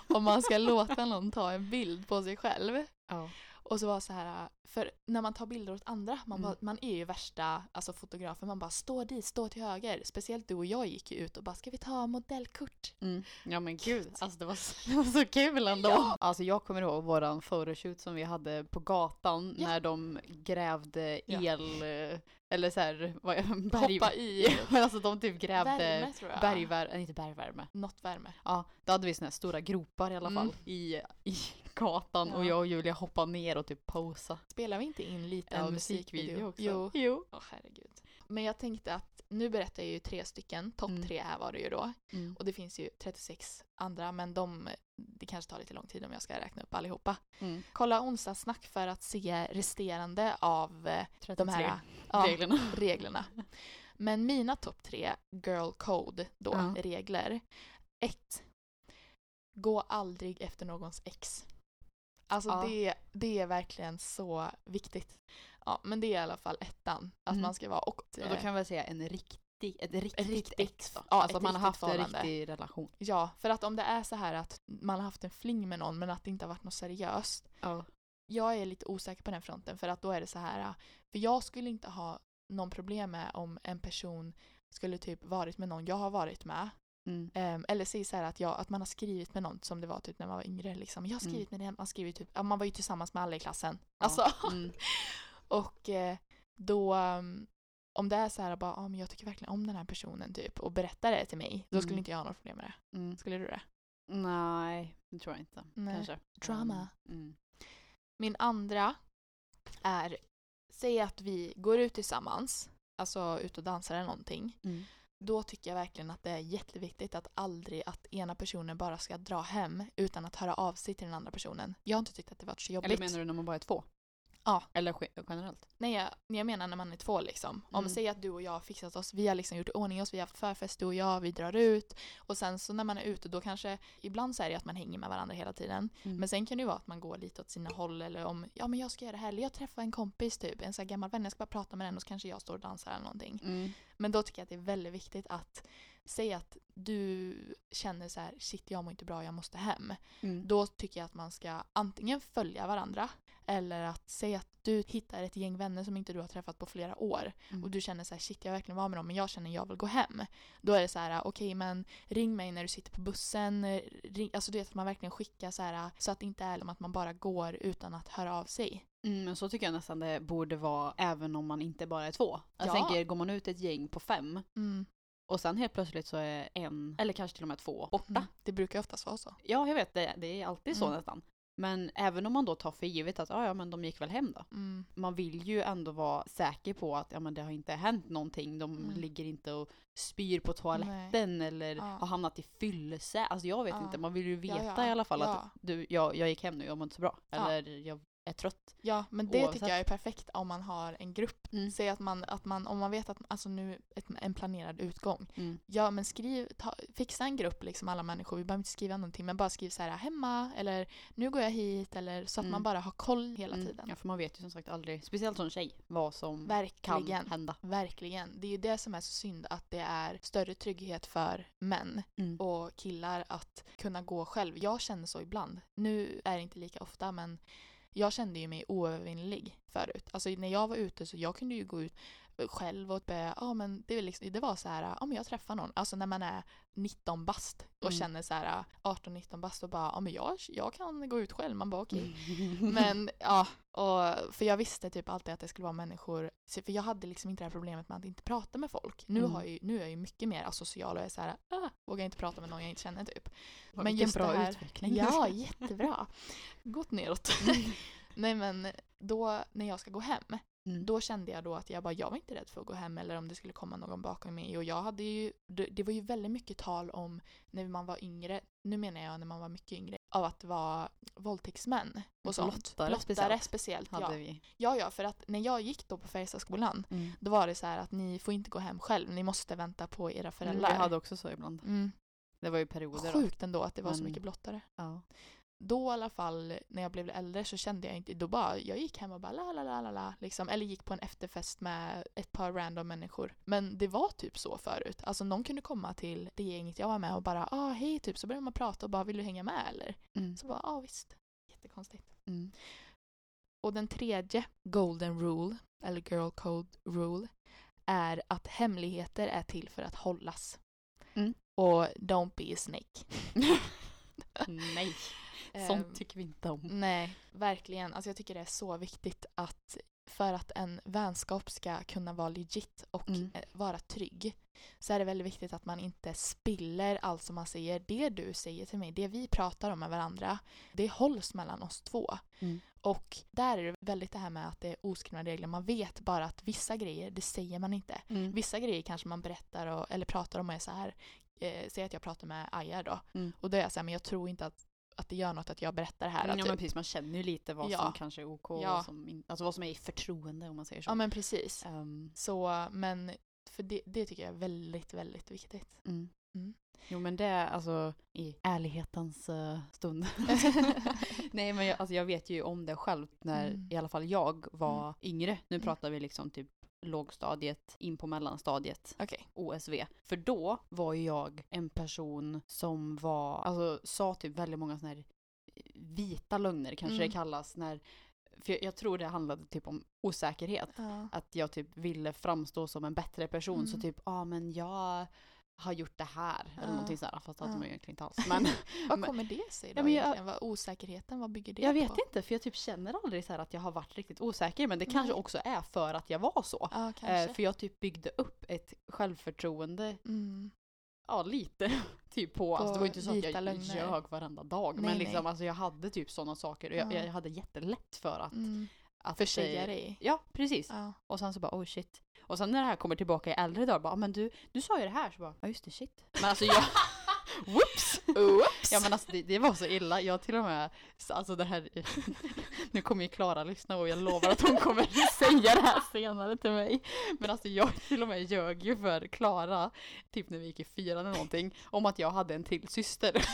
Om man ska låta någon ta en bild på sig själv. Ja. Och så vara så här, för när man tar bilder åt andra, man, Mm. bara, man är ju värsta alltså, fotografen, man bara stå dit, stå till höger. Speciellt du och jag gick ju ut och bara ska vi ta modellkort? Mm. Ja men gud, alltså det var så, det var så kul ändå. Ja. Alltså jag kommer ihåg våran photoshoot som vi hade på gatan Ja. när de grävde Ja. el, eh, eller så här, vad, berg, Hoppa i Ja, men alltså de typ grävde värme tror jag. bergvärme, inte bergvärme. Något värme. Ja, då hade vi såna här stora gropar i alla Mm. fall i, i gatan och Ja. jag och Julia hoppade ner och typ posa. Spelar vi inte in lite En av musikvideo också. Jo. Jo. Åh herregud. Men jag tänkte att nu berättar jag ju tre stycken, topp Mm. tre här var det ju då. Mm. Och det finns ju 36 andra men de, det kanske tar lite lång tid om jag ska räkna upp allihopa. Mm. Kolla onsdagssnack för att se resterande av eh, de här 33 ja, reglerna. reglerna. Men mina topp tre girl code då, Ja. regler. Ett. Gå aldrig efter någons ex. Alltså Ja. det, det är verkligen så viktigt. Ja, men det är i alla fall ettan. Att Mm. man ska vara och... Och då kan jag väl säga en riktig riktigt, ett riktigt, ex då. ja, alltså ett att man har haft en riktig relation. Ja, för att om det är så här att man har haft en fling med någon men att det inte har varit något seriöst. Ja. Jag är lite osäker på den fronten för att då är det så här. För jag skulle inte ha någon problem med om en person skulle typ varit med någon jag har varit med. Mm. Ehm, eller säg så att, jag, att man har skrivit med någon som det var typ när man var yngre. Liksom. Jag har Mm. skrivit med den, man skrivit typ, man var ju tillsammans med alla i klassen. Ja. Alltså, Mm. och eh, då, um, om det är så här bara, ja men jag tycker verkligen om den här personen typ och berättar det till mig, då skulle Mm. inte jag ha något problem med det. Mm. Skulle du det? Nej, det tror jag inte. Nej. Kanske. Drama. Mm. Min andra är, säg att vi går ut tillsammans, alltså ut och dansar eller någonting. Då tycker jag verkligen att det är jätteviktigt att aldrig att ena personen bara ska dra hem utan att höra av sig till den andra personen. Jag har inte tyckt att det varit så jobbigt. Eller menar du när man bara är två? Ja. Eller ge- generellt? Nej, jag, jag menar när man är två liksom. Om Mm. säg att du och jag har fixat oss, vi har liksom gjort ordning oss, vi har haft förfest du och jag, vi drar ut. Och sen så när man är ute då kanske, ibland så är det att man hänger med varandra hela tiden. Mm. Men sen kan det ju vara att man går lite åt sina håll eller om, ja men jag ska göra det här, eller jag träffar en kompis typ, en sån här gammal vän, jag ska bara prata med den och så kanske jag står och dansar eller någonting. Mm. Men då tycker jag att det är väldigt viktigt att säga att du känner så här, shit jag mår inte bra, jag måste hem. Mm. Då tycker jag att man ska antingen följa varandra eller att säga att du hittar ett gäng vänner som inte du har träffat på flera år Mm. och du känner så här, shit jag verkligen vara med dem men jag känner jag vill gå hem. Då är det så här, okej men ring mig när du sitter på bussen. Ring, alltså du vet att man verkligen skickar så här så att det inte är som att man bara går utan att höra av sig. Mm, men så tycker jag nästan det borde vara även om man inte bara är två. Jag Ja. tänker, går man ut ett gäng på fem Mm. Och sen helt plötsligt så är en, eller kanske till och med två, borta. Mm. Det brukar oftast vara så. Ja, jag vet, det, det är alltid så Mm. nästan. Men även om man då tar för givet att ja, ja, men de gick väl hem då. Mm. Man vill ju ändå vara säker på att ja, men det har inte hänt någonting. De Mm. ligger inte och spyr på toaletten eller Ja. har hamnat i fyllelse. Alltså jag vet Ja. inte, man vill ju veta Ja, i alla fall att du, jag, jag gick hem nu, jag mår inte så bra. Eller jag är trött. Ja, men det Oavsett. tycker jag är perfekt om man har en grupp. Mm. Säg att man, att man, om man vet att, alltså nu, ett, en planerad utgång. Mm. Ja, men skriv, ta, fixa en grupp liksom alla människor. Vi behöver inte skriva någonting, men bara skriv så här hemma eller nu går jag hit eller så att Mm. man bara har koll hela Mm. tiden. Ja, för man vet ju som sagt aldrig, speciellt som tjej, vad som kan Verkligen. hända. Verkligen. Det är ju det som är så synd att det är större trygghet för män Mm. och killar att kunna gå själv. Jag känner så ibland. Nu är det inte lika ofta men jag kände ju mig oövervinnelig förut. Alltså när jag var ute så jag kunde ju gå ut själv och bara, ja men det, liksom, det var så här, ja men jag träffar någon. Alltså när man är 19 bast och Mm. känner så här 18-19 bast och bara, ja men jag, jag kan gå ut själv. Man bara okej. Mm. Men ja, och, för jag visste typ alltid att det skulle vara människor, för jag hade liksom inte det här problemet med att inte prata med folk. Nu, Mm. har jag, nu är jag ju mycket mer asocial och är så här, ah, vågar inte prata med någon jag inte känner typ. Men Men just bra det här- utveckling. Ja, jättebra. Gått neråt. Nej men då när jag ska gå hem, Mm. då kände jag då att jag bara, jag var inte rädd för att gå hem eller om det skulle komma någon bakom mig. Och jag hade ju, det, det var ju väldigt mycket tal om när man var yngre, nu menar jag när man var mycket yngre, av att vara våldtäktsmän och sånt. Blottare Blottare speciellt. speciellt, hade ja. vi. Ja, ja, för att när jag gick då på Färjestadskolan, Mm. då var det så här att ni får inte gå hem själv, ni måste vänta på era Mm, föräldrar. Vi hade också så ibland. Mm. Det var ju perioder. Sjukt ändå att det var så Men- mycket blottare. Ja. Då i alla fall, när jag blev äldre så kände jag inte, då bara, jag gick hem och bara la la la la la, liksom, eller gick på en efterfest med ett par random människor. Men det var typ så förut. Alltså någon kunde komma till det gänget jag var med och bara, ah hej typ, så började man prata och bara, vill du hänga med eller? Mm. Så bara, ah visst. Jättekonstigt. Mm. Och den tredje golden rule, eller girl code rule, är att hemligheter är till för att hållas. Mm. Och don't be a snake. Nej, sånt tycker vi inte om. Nej, verkligen. Alltså jag tycker det är så viktigt att för att en vänskap ska kunna vara legit och Mm. eh, vara trygg så är det väldigt viktigt att man inte spiller allt som man säger. Det du säger till mig, det vi pratar om med varandra, det hålls mellan oss två. Mm. Och där är det väldigt det här med att det är oskrivna regler. Man vet bara att vissa grejer, det säger man inte. Mm. Vissa grejer kanske man berättar och, eller pratar om och är så här. Eh, säg att jag pratar med Aja då. Mm. Och då är jag så här, men jag tror inte att, att det gör något att jag berättar det här. Ja typ. men precis, man känner ju lite vad Ja. som kanske är OK och Ja. vad som in, alltså vad som är i förtroende om man säger så. Ja men precis. Ehm, Så, men för det, det tycker jag är väldigt, väldigt viktigt. mm. Mm. Jo men det är alltså i ärlighetens eh, stund. Nej men jag, alltså, jag vet ju om det själv när Mm. i alla fall jag var yngre. Nu Mm. pratar vi liksom typ lågstadiet in på mellanstadiet. Okej. OSV. För då var jag en person som var, alltså sa typ väldigt många sådana här vita lögner kanske Mm. det kallas när, för jag, jag tror det handlade typ om osäkerhet. Ja. Att jag typ ville framstå som en bättre person så Mm. typ, ja ah, men jag har gjort det här eller Ja. någonting sådär fast det hade man ju egentligen inte alls. Men Vad kommer det sig då Ja, jag-? Vad osäkerheten, vad bygger det jag vet på? inte för jag typ känner aldrig så att jag har varit riktigt osäker men det kanske Nej. också är för att jag var så. Ja, Eh, kanske. för jag typ byggde upp ett självförtroende Mm. Ja, lite. typ på, alltså det var inte så att jag lögner. ljög varenda dag. Nej, men liksom, nej. alltså jag hade typ sådana saker och jag, Ja. jag hade jättelätt för att... Mm. Att Försäga dig. Ja, precis. Ja. Och sen så bara oh shit. Och sen när det här kommer tillbaka i äldre dagar bara, "Ah, men du, du sa ju det här så bara, ja just det shit. Men alltså jag, whoops! Oops! Ja men alltså det, det var så illa, jag till och med, så alltså det här, nu kommer ju Klara lyssna och jag lovar att hon kommer säga det här senare till mig. Men alltså jag till och med ljög ju för Klara, typ när vi gick i fyran eller någonting, om att jag hade en till syster.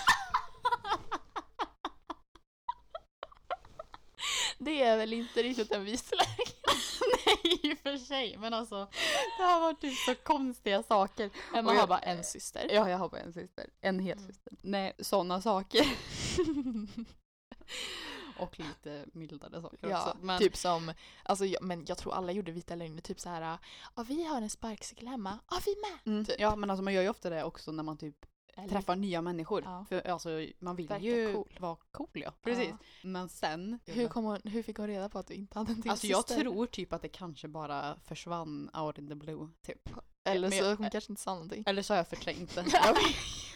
Det är väl inte riktigt en vislögn? Nej i och för sig, men alltså det har varit typ så konstiga saker. Emma Och jag- har bara en syster. Ja, jag har bara en syster. En hel Mm. syster. Nej, sådana saker. och lite mildare saker Ja, också. Men, typ som, alltså, jag, men jag tror alla gjorde vita lögner, typ så här, ja vi har en sparkcykel hemma, ja vi med. mm, typ. Ja, men alltså man gör ju ofta det också när man typ Eller- träffar nya människor. Ja. För alltså man vill Verkar ju cool. vara cool ja. Precis. Ja. Men sen, Hur, kom hon, hur fick hon reda på att du inte hade en till alltså jag syster? tror typ att det kanske bara försvann out in the blue. Typ. Eller så jag- hon kanske inte sa någonting. Eller så har jag förträngt det. jag, vet,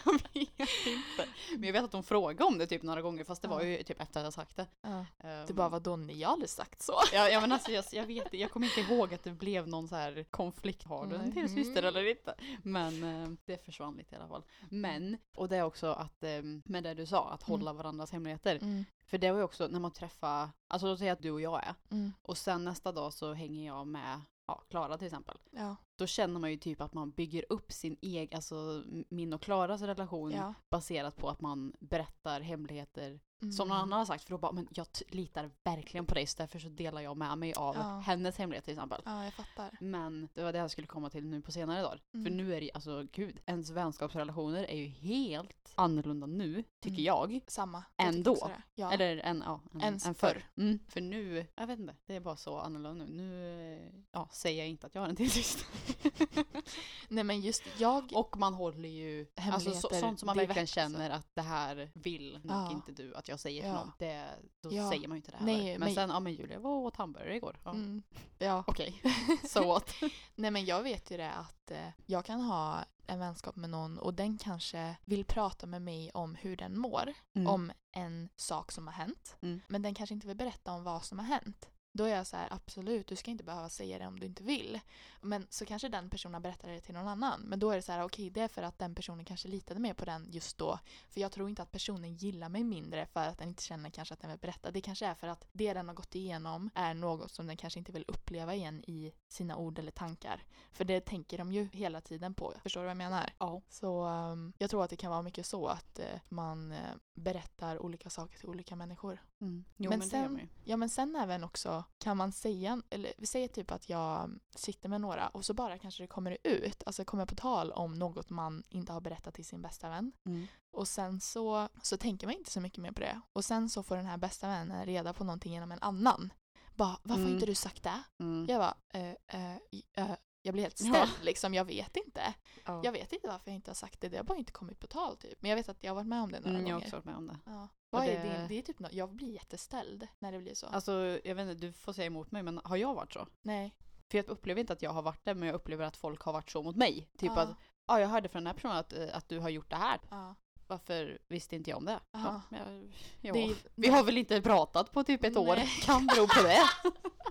jag vet inte. Men jag vet att de frågade om det typ några gånger fast det var ju typ efter att jag sagt det. Ja. Ehm, Du bara, vadå, jag har aldrig sagt så. Ja, ja men alltså jag, jag vet jag kommer inte ihåg att det blev någon så här konflikt. Har du en till syster Mm. eller inte? Men eh, det försvann lite i alla fall. Men, och det är också att eh, med det du sa, att hålla varandras hemligheter. Mm. För det var ju också när man träffar, alltså låt säga att du och jag är. Mm. Och sen nästa dag så hänger jag med ja, Klara till exempel. Ja. Då känner man ju typ att man bygger upp sin egen, alltså min och Klaras relation ja. baserat på att man berättar hemligheter Mm. som någon annan har sagt för då bara, men jag litar verkligen på dig så därför så delar jag med mig av Ja. hennes hemlighet till exempel. Ja, jag fattar. Men det var det jag skulle komma till nu på senare dagar. För Mm. nu är det alltså gud, ens vänskapsrelationer är ju helt annorlunda nu, tycker Mm. jag. Samma. Ändå. Ja. Eller än, ja, än, Än än förr. förr. Mm. För nu, jag vet inte, det är bara så annorlunda nu. Nu ja, säger jag inte att jag har en till syster. Nej men just jag, Och man håller ju, alltså så, Hemligheter, sånt som man verkligen värt, känner att det här vill nog Ja. inte du att jag säger till Ja. någon. Det, då Ja. säger man ju inte det Nej, heller. Men, men- sen, ja men Julia var åt hamburgare igår. Ja. mm, ja. Okej, so what? Nej men jag vet ju det att eh, jag kan ha en vänskap med någon och den kanske vill prata med mig om hur den mår. Om en sak som har hänt. Mm. Men den kanske inte vill berätta om vad som har hänt. Då är jag så här, absolut, du ska inte behöva säga det om du inte vill. Men så kanske den personen berättar det till någon annan. Men då är det så här, okej, det är för att den personen kanske litade mer på den just då. För jag tror inte att personen gillar mig mindre för att den inte känner kanske att den vill berätta. Det kanske är för att det den har gått igenom är något som den kanske inte vill uppleva igen i sina ord eller tankar. För det tänker de ju hela tiden på. Förstår du vad jag menar? Ja. Så um, jag tror att det kan vara mycket så att eh, man eh, berättar olika saker till olika människor. Mm. Jo Men men, sen-. Ja men sen även också kan man säga, eller vi säger typ att jag sitter med några och så bara kanske det kommer ut, alltså kommer på tal om något man inte har berättat till sin bästa vän. Mm. Och sen så, så tänker man inte så mycket mer på det. Och sen så får den här bästa vännen reda på någonting genom en annan. Bara, varför har Mm. inte du sagt det? Mm. Jag bara, eh, eh, eh, jag blir helt Ja. ställd liksom, jag vet inte. Ja. Jag vet inte varför jag inte har sagt det, det har bara inte kommit på tal typ. Men jag vet att jag har varit med om det några Mm, jag har gånger. också varit med om det. Ja. Vad Och är det- det? det är typ något, jag blir jätteställd när det blir så. Alltså jag vet inte, du får säga emot mig men har jag varit så? Nej. För jag upplever inte att jag har varit det men jag upplever att folk har varit så mot mig. Typ ja. att, ja jag hörde från den här personen att, eh, att du har gjort det här. ja. Varför visste inte jag om det? Ja, men, ja. Det Vi har väl inte pratat på typ ett år? Nej. Kan bero på det.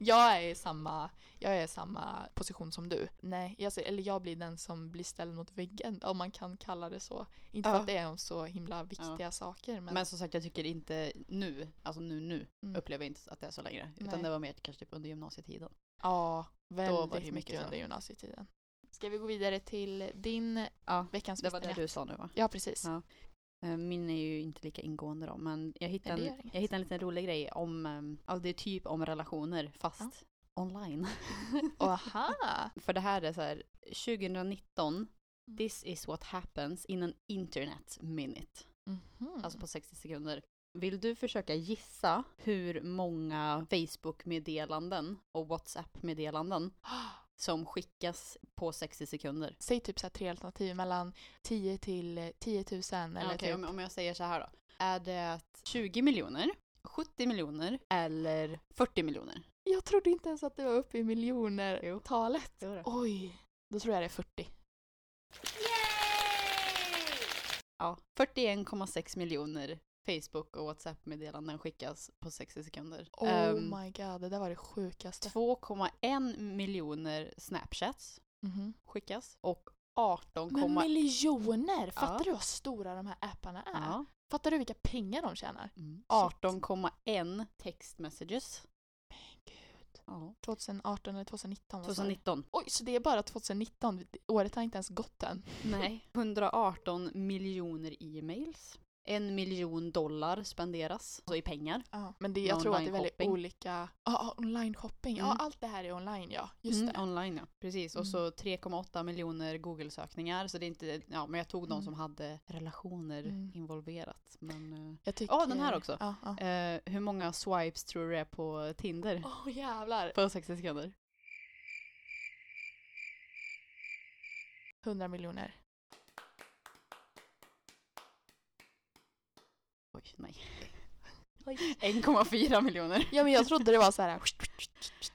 Jag är i samma, jag är i samma position som du. Nej, jag, ser- eller jag blir den som blir ställd mot väggen, om man kan kalla det så. Inte för Ja. att det är så himla viktiga saker, men, Men som sagt jag tycker inte nu, alltså nu nu, Mm. upplever jag inte att det är så längre. Utan Nej. det var mer kanske typ under gymnasietiden. ja, väldigt mycket mycket under gymnasietiden. Ska vi gå vidare till din Ja, veckans det var det du sa nu va? Ja, precis. Ja. Eh, Min är ju inte lika ingående då, men jag hittade, en, jag hittade en liten rolig grej om, ja det är typ om relationer fast online. Aha! För det här är så här, 2019, Mm. this is what happens in an internet minute. Mhm. Alltså på 60 sekunder. Vill du försöka gissa hur många Facebook-meddelanden och WhatsApp-meddelanden som skickas på 60 sekunder? Säg typ så tre alternativ mellan 10 till eh, 10 000 eller Okej, typ... om, om jag säger så här då. Är det 20 miljoner, 70 miljoner eller 40 miljoner? Jag trodde inte ens att det var uppe i miljoner Jo. talet. Det var det. Oj, då tror jag det är 40. Ja, 41,6 miljoner Facebook och WhatsApp-meddelanden skickas på 60 sekunder. Oh Ehm, my god, det där var det sjukaste. 2,1 miljoner Snapchats Mhm. skickas och 18, Men miljoner! Fattar Ja. du vad stora de här apparna är? ja, Fattar du vilka pengar de tjänar? mm, Shit. 18,1 text messages. Gud. Ja. 2018 eller 2019? vad sa du? 2019. Oj, så det är bara 2019? Året har inte ens gått än. Nej. 118 miljoner e-mails. En miljon dollar spenderas, alltså i pengar. Ja. Men det, jag tror att det är väldigt olika... Ja, ah, online shopping. Ja, Mm. allt det här är online ja. Just Mm, det. Online ja, precis. Och Mm. så 3,8 miljoner Google-sökningar. Så det är inte, ja men jag tog de Mm. som hade relationer Mm. involverat. Men, eh, Jag tycker... Ja, den här också. Ja, ja. eh, hur många swipes tror du det är på Tinder? Åh jävlar! På 60 sekunder? 100 miljoner. Oj, nej. Oj. 1,4 miljoner. Ja men jag trodde det var så här.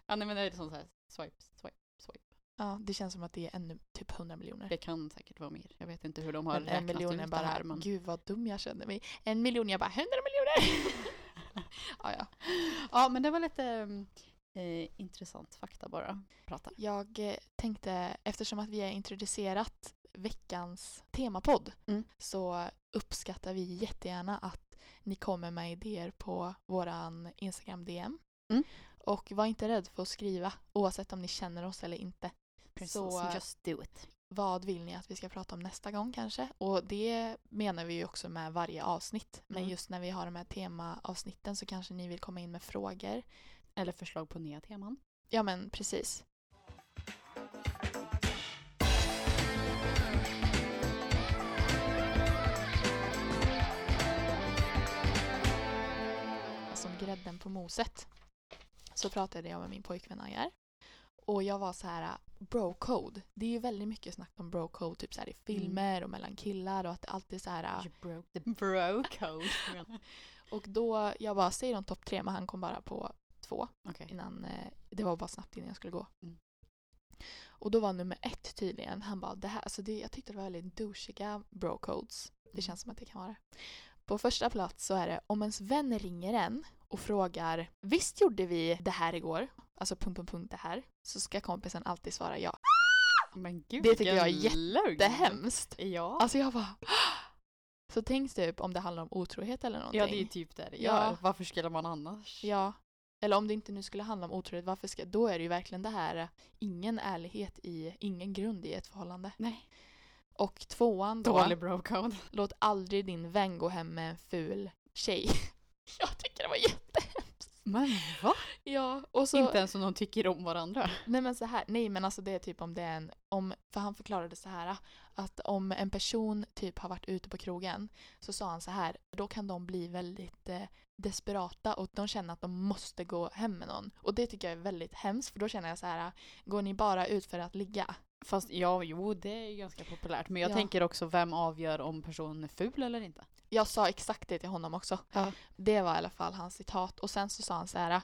Ja, nej men det är sånt här swipe, swipe, swipe. Ja, det känns som att det är ännu typ 100 miljoner. Det kan säkert vara mer. Jag vet inte hur de har Men räknat en miljon ut bara, det här. Men... gud vad dum jag kände mig. En miljon, jag bara 100 miljoner! ja, ja. Ja, men det var lite eh, intressant fakta bara. Prata. Jag eh, tänkte, eftersom att vi har introducerat veckans temapodd Mm. så uppskattar vi jättegärna att ni kommer med idéer på våran Instagram DM. Mm. Och var inte rädd för att skriva oavsett om ni känner oss eller inte. Så- just do it. Vad vill ni att vi ska prata om nästa gång kanske? Och det menar vi ju också med varje avsnitt. Men Mm. just när vi har de här temaavsnitten så kanske ni vill komma in med frågor. Eller förslag på nya teman. Ja men precis. Grädden på moset så pratade jag med min pojkvän Ajar. Och jag var så här, bro-code. Det är ju väldigt mycket snack om bro-code typ så här i filmer och mellan killar och att det alltid är så här. You broke the bro code. Och då, jag bara, säg de topp tre men han kom bara på två. Okej. innan, eh, det var bara snabbt innan jag skulle gå. Mm. Och då var nummer ett tydligen, han bara det här, alltså det, jag tyckte det var väldigt douchiga bro codes. Det Mm. känns som att det kan vara. På första plats så är det om ens vän ringer en och frågar visst gjorde vi det här igår? Alltså punkt, punkt, punkt det här. Så ska kompisen alltid svara ja. Men gud, Det tycker jag är vilken lögn. Det är hemskt. Ja. Alltså jag bara Så tänk typ om det handlar om otrohet eller någonting. ja, det är typ det det Ja. gör. Varför skulle man annars? Ja. Eller om det inte nu skulle handla om otrohet, varför ska, då är det ju verkligen det här, ingen ärlighet i, ingen grund i ett förhållande. Nej. Och tvåan då, Dålig bro code. låt aldrig din vän gå hem med en ful tjej. Jag tycker det var jättehemskt. Men va? Ja, och så, Inte ens om de tycker om varandra. nej men så här, nej men alltså det är typ om det är en, om, för han förklarade så här att om en person typ har varit ute på krogen så sa han så här, då kan de bli väldigt eh, desperata och de känner att de måste gå hem med någon. Och det tycker jag är väldigt hemskt för då känner jag så här, går ni bara ut för att ligga? Fast ja, jo det är ganska populärt. Men jag Ja. tänker också, vem avgör om personen är ful eller inte? Jag sa exakt det till honom också. Ja. Det var i alla fall hans citat. Och sen så sa han så här,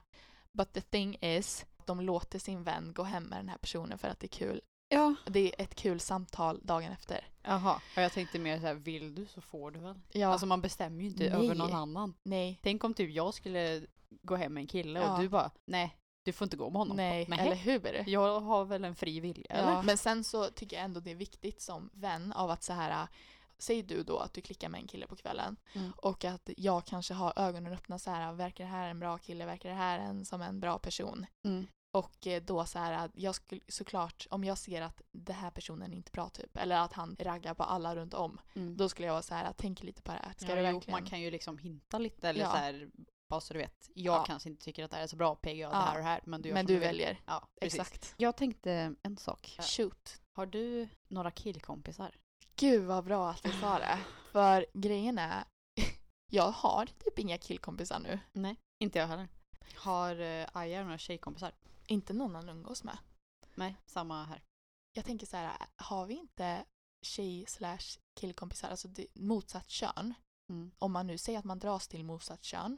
but the thing is, de låter sin vän gå hem med den här personen för att det är kul. Ja. Det är ett kul samtal dagen efter. Jaha. Och jag tänkte mer så här, vill du så får du väl? Ja, Alltså man bestämmer ju inte Nej. över någon annan. nej, Tänk om typ jag skulle gå hem med en kille Ja. och du bara, nej, du får inte gå med honom. nej, Nej. eller hur? Jag har väl en fri vilja, Ja, men sen så tycker jag ändå det är viktigt som vän av att så här Säg du då att du klickar med en kille på kvällen Mm. och att jag kanske har ögonen öppna så här verkar det här en bra kille, verkar det här en, som en bra person? Mm. Och eh, då så här, jag skulle såklart, om jag ser att den här personen är inte bra typ, eller att han raggar på alla runt om, Mm. då skulle jag vara så här, tänk lite på det här. Ska ja, jo, verkligen? man kan ju liksom hinta lite eller Ja. så här, så du vet. Jag Ja. kanske inte tycker att det här är så bra PGA, det Ja. här och det här, men du Men du vill. väljer. Ja, precis. Exakt. Jag tänkte en sak. Shoot. Har du några killkompisar? Gud vad bra att du sa det. För grejen är, jag har typ inga killkompisar nu. Nej, inte jag heller. Har uh, Aja några tjejkompisar? Inte någon han umgås med. Nej, samma här. Jag tänker så här, har vi inte tjej slash killkompisar, alltså det, motsatt kön, Mm. om man nu säger att man dras till motsatt kön,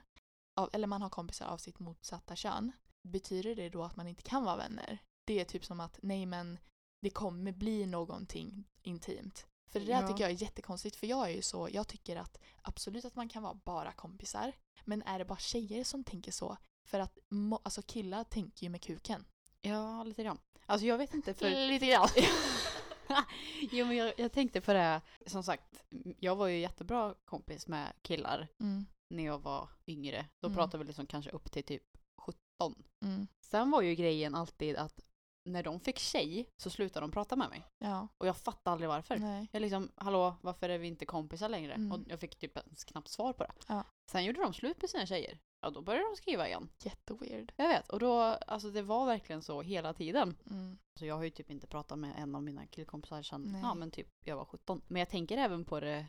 av, eller man har kompisar av sitt motsatta kön, betyder det då att man inte kan vara vänner? Det är typ som att, nej men det kommer bli någonting intimt. För det där Ja. tycker jag är jättekonstigt, för jag är ju så, jag tycker att absolut att man kan vara bara kompisar, men är det bara tjejer som tänker så? För att alltså killar tänker ju med kuken. Ja, lite grann. Alltså jag vet inte för... Lite grann. jo men jag, jag tänkte på det, som sagt, jag var ju jättebra kompis med killar Mm, när jag var yngre. Då Mm. pratade vi liksom kanske upp till typ 17. mm, Sen var ju grejen alltid att när de fick tjej så slutade de prata med mig. ja, Och jag fattade aldrig varför. nej. Jag liksom, hallå, varför är vi inte kompisar längre? Mm. Och jag fick typ ens knappt svar på det. Ja. Sen gjorde de slut med sina tjejer. Ja, då började de skriva igen. Jätteweird. Jag vet, och då, alltså det var verkligen så hela tiden. Mm. Så jag har ju typ inte pratat med en av mina killkompisar sedan, Nej. ja men typ jag var 17. Men jag tänker även på det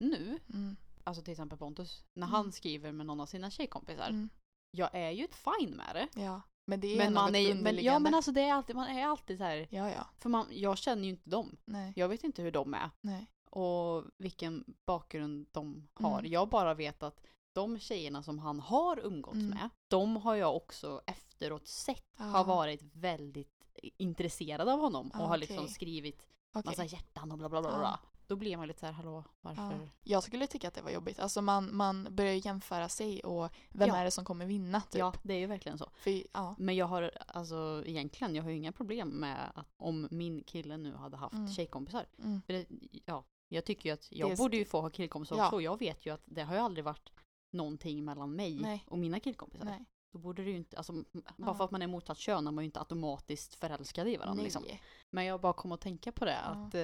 nu. Mm. Alltså till exempel Pontus, när Mm. han skriver med någon av sina tjejkompisar. Mm. Jag är ju ett fine med det. Ja, men det är Men man är men, ja men alltså det är alltid, man är alltid så här. Ja, ja. För man, jag känner ju inte dem. Nej, Jag vet inte hur de är. nej. och vilken bakgrund de har. Mm. Jag bara vet att de tjejerna som han har umgåtts Mm. med, de har jag också efteråt sett har Ah. varit väldigt intresserade av honom och Ah, har liksom okej. skrivit Okej. massa hjärtan och bla bla bla. Ah. Då blir man lite så här, hallå, Ja. varför? Jag skulle tycka att det var jobbigt. Alltså man, man börjar jämföra sig och vem Ja. är det som kommer vinna typ. Ja, det är ju verkligen så. För, ja. Men jag har, alltså egentligen, jag har ju inga problem med att om min kille nu hade haft Mm. tjejkompisar. Mm. För det, ja, jag tycker ju att jag Det borde ju få ha killkompisar Ja. också. Och jag vet ju att det har ju aldrig varit någonting mellan mig Nej. och mina killkompisar. Nej. Då borde det ju inte, alltså bara Ja. för att man är motsatt kön är man ju inte automatiskt förälskad i varandra. Liksom. Men jag bara kom att tänka på det, Ja. att eh,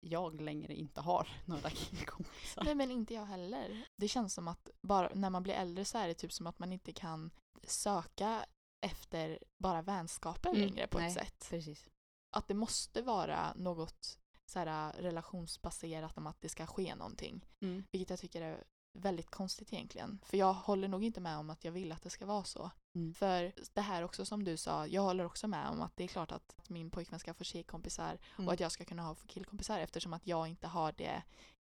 jag längre inte har några killkompisar. Nej men inte jag heller. Det känns som att bara när man blir äldre så är det typ som att man inte kan söka efter bara vänskaper Mm, längre på nej. ett sätt. Precis. Att det måste vara något så här, relationsbaserat om att det ska ske någonting. Mm. Vilket jag tycker är väldigt konstigt egentligen. För jag håller nog inte med om att jag vill att det ska vara så. Mm. För det här också som du sa, jag håller också med om att det är klart att min pojkvän ska få tjejkompisar Mm. och att jag ska kunna ha killkompisar eftersom att jag inte har det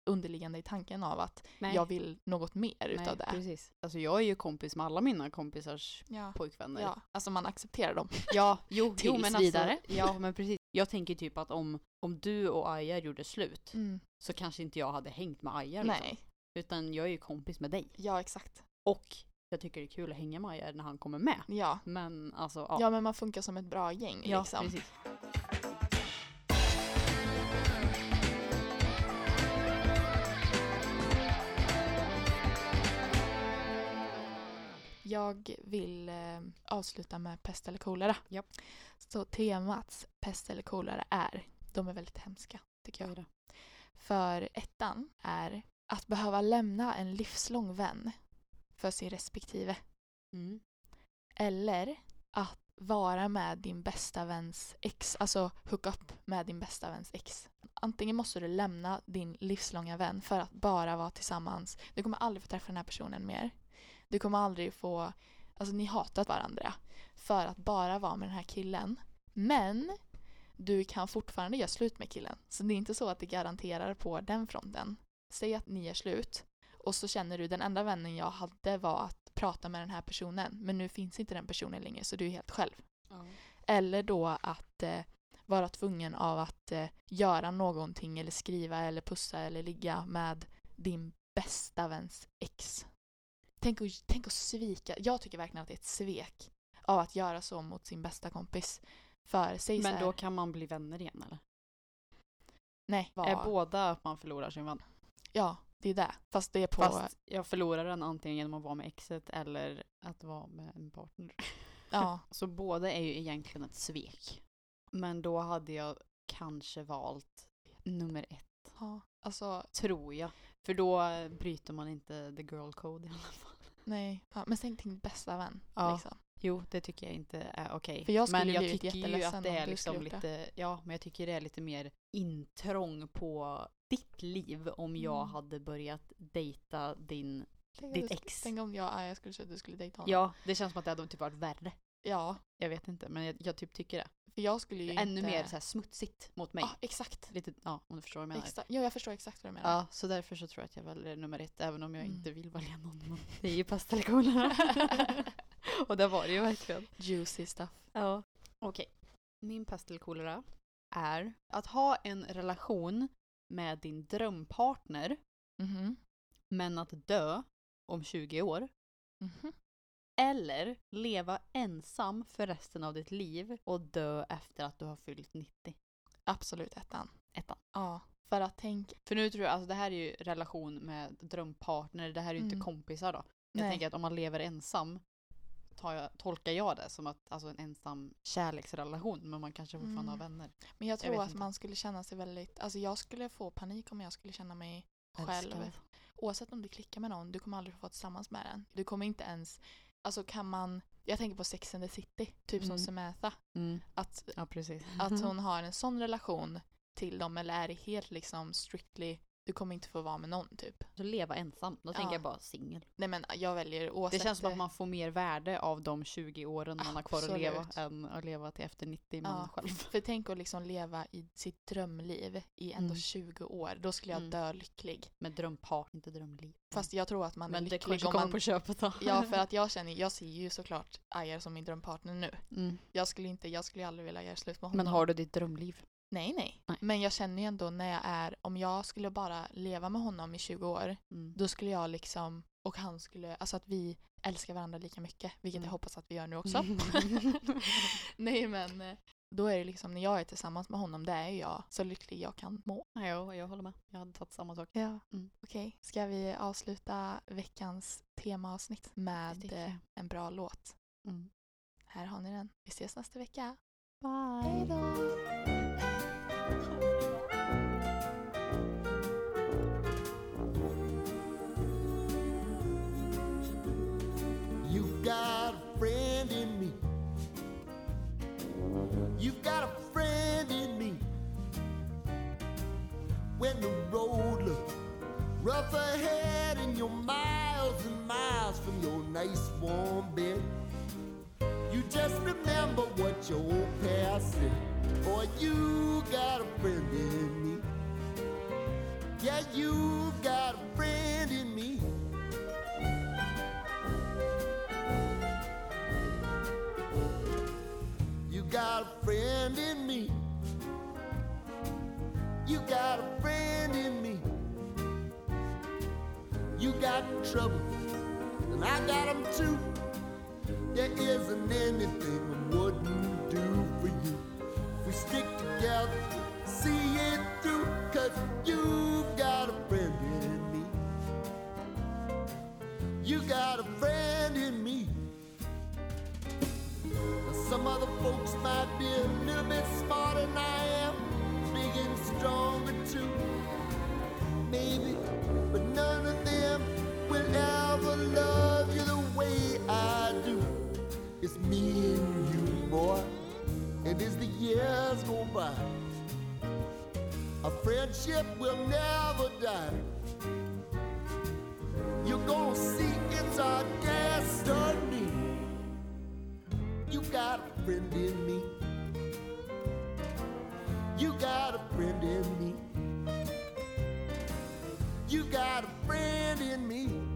underliggande i tanken av att Nej. jag vill något mer Nej, utav det. Precis. Alltså jag är ju kompis med alla mina kompisars Ja. pojkvänner. ja, alltså man accepterar dem. Ja, jo, jo Tills men alltså, vidare. Ja, men precis. Jag tänker typ att om, om du och Aja gjorde slut Mm. så kanske inte jag hade hängt med Aja. Liksom. Nej, Utan jag är ju kompis med dig. ja exakt. Och jag tycker det är kul att hänga med Aja när han kommer med. Ja. Men alltså, ja. ja, men man funkar som ett bra gäng Ja, liksom. precis. Jag vill eh, avsluta med pest eller kolera. Japp. Så temats pest eller kolera är, de är väldigt hemska tycker jag. För ettan är att behöva lämna en livslång vän för sin respektive. Mm. Eller att vara med din bästa väns ex, alltså hook up med din bästa väns ex. Antingen måste du lämna din livslånga vän för att bara vara tillsammans. Du kommer aldrig få träffa den här personen mer. Du kommer aldrig få, alltså ni hatar varandra för att bara vara med den här killen. Men du kan fortfarande göra slut med killen. Så det är inte så att det garanterar på den fronten. Säg att ni gör slut och så känner du den enda vännen jag hade var att prata med den här personen men nu finns inte den personen längre så du är helt själv. Eller då att eh, vara tvungen av att eh, göra någonting eller skriva eller pussa eller ligga med din bästa väns ex. Tänk att, tänk att svika. Jag tycker verkligen att det är ett svek av att göra så mot sin bästa kompis. För så Men här, då kan man bli vänner igen eller? nej, var, Är båda att man förlorar sin vän? ja, det är det. Fast det är på, Fast jag förlorar den antingen genom att vara med exet eller att vara med en partner. ja, Så båda är ju egentligen ett svek. Men då hade jag kanske valt nummer ett, ja, alltså tror jag. För då bryter man inte the girl code i alla fall. Nej. Ja, men tänk din bästa vän. Ja. Liksom. Jo, det tycker jag inte är okej. Jag skulle men jag tycker ju att det är liksom lite, ja, men jag tycker det är lite mer intrång på ditt liv om jag Mm. hade börjat dejta din, Tänk ditt ex. Tänk om jag, ja, jag skulle säga att du skulle dejta honom. Ja, det känns som att det hade typ varit värre. Ja, Jag vet inte, men jag, jag typ tycker det. för jag skulle ju Ännu inte... mer så smutsigt mot mig. Ja, exakt. Lite, ja, om du förstår vad jag menar. Exakt. Ja, jag förstår exakt vad du menar. Ja, så därför så tror jag att jag väljer nummer ett, även om jag Mm. inte vill välja någon. Men det är ju pastellkolorna. Och det var det ju verkligen. Juicy stuff. Ja. Okej. Min pastelkolera är att ha en relation med din drömpartner, Mhm. men att dö om 20 år. Mhm. Eller leva ensam för resten av ditt liv och dö efter att du har fyllt 90. Absolut ettan. Ettan. Ja, för att tänk... För nu tror jag, alltså det här är ju relation med drömpartner, det här är ju inte Mm. kompisar då. Jag Nej. tänker att om man lever ensam tar jag, tolkar jag det som att, alltså en ensam kärleksrelation men man kanske fortfarande Mm. har vänner. Men jag tror vet att inte. man skulle känna sig väldigt... Alltså jag skulle få panik om jag skulle känna mig själv. Älskad. Oavsett om du klickar med någon, du kommer aldrig få vara tillsammans med den. Du kommer inte ens... Alltså kan man... Jag tänker på Sex and the City, typ Mm. som Samantha. Mm. Att, Ja att hon har en sån relation till dem eller är det helt liksom strictly... Du kommer inte få vara med någon typ. Så leva ensam, då Ja. tänker jag bara singel. Nej men jag väljer Det oavsett... känns som att man får mer värde av de 20 åren man har kvar att leva än att leva till efter 90 man Ja. själv. För tänk att liksom leva i sitt drömliv i ändå Mm. 20 år. Då skulle jag Mm. dö lycklig. Med drömpart, inte drömliv. Fast jag tror att man är men det lycklig kanske om kommer man... på köpet då. Ja, för att jag känner, jag ser ju såklart Ayer som min drömpartner nu. Mm. Jag skulle inte, jag skulle aldrig vilja göra slut med honom. Men har du ditt drömliv? Nej, nej, Nej. Men jag känner ju ändå när jag är, om jag skulle bara leva med honom i 20 år, Mm. då skulle jag liksom, och han skulle, alltså att vi älskar varandra lika mycket, vilket Mm. jag hoppas att vi gör nu också. nej men, eh, då är det liksom, när jag är tillsammans med honom, det är jag så lycklig jag kan må. Ja, jag håller med. Jag hade tagit samma sak. Ja. Mm. Okej, ska vi avsluta veckans temaavsnitt med eh, en bra låt? Mm. Här har ni den. Vi ses nästa vecka. Bye! Då! You've got a friend in me. You've got a friend in me. When the road looks rough ahead and you're miles and miles from your nice warm bed, just remember what your old past said. Boy, you got a friend in me. Yeah, you got a friend in me. You got a friend in me. You got a friend in me. You got trouble, and I got 'em too. There isn't anything I wouldn't do for you. We stick together, see it through, cause you've got a friend in me. You got a friend in me. Some other folks might be a little bit smarter than I am, big and stronger too. Maybe, but none of them will ever love you the way I. It's me and you, boy, and as the years go by, our friendship will never die. You're gonna see it's our destiny. You got a friend in me. You got a friend in me. You got a friend in me.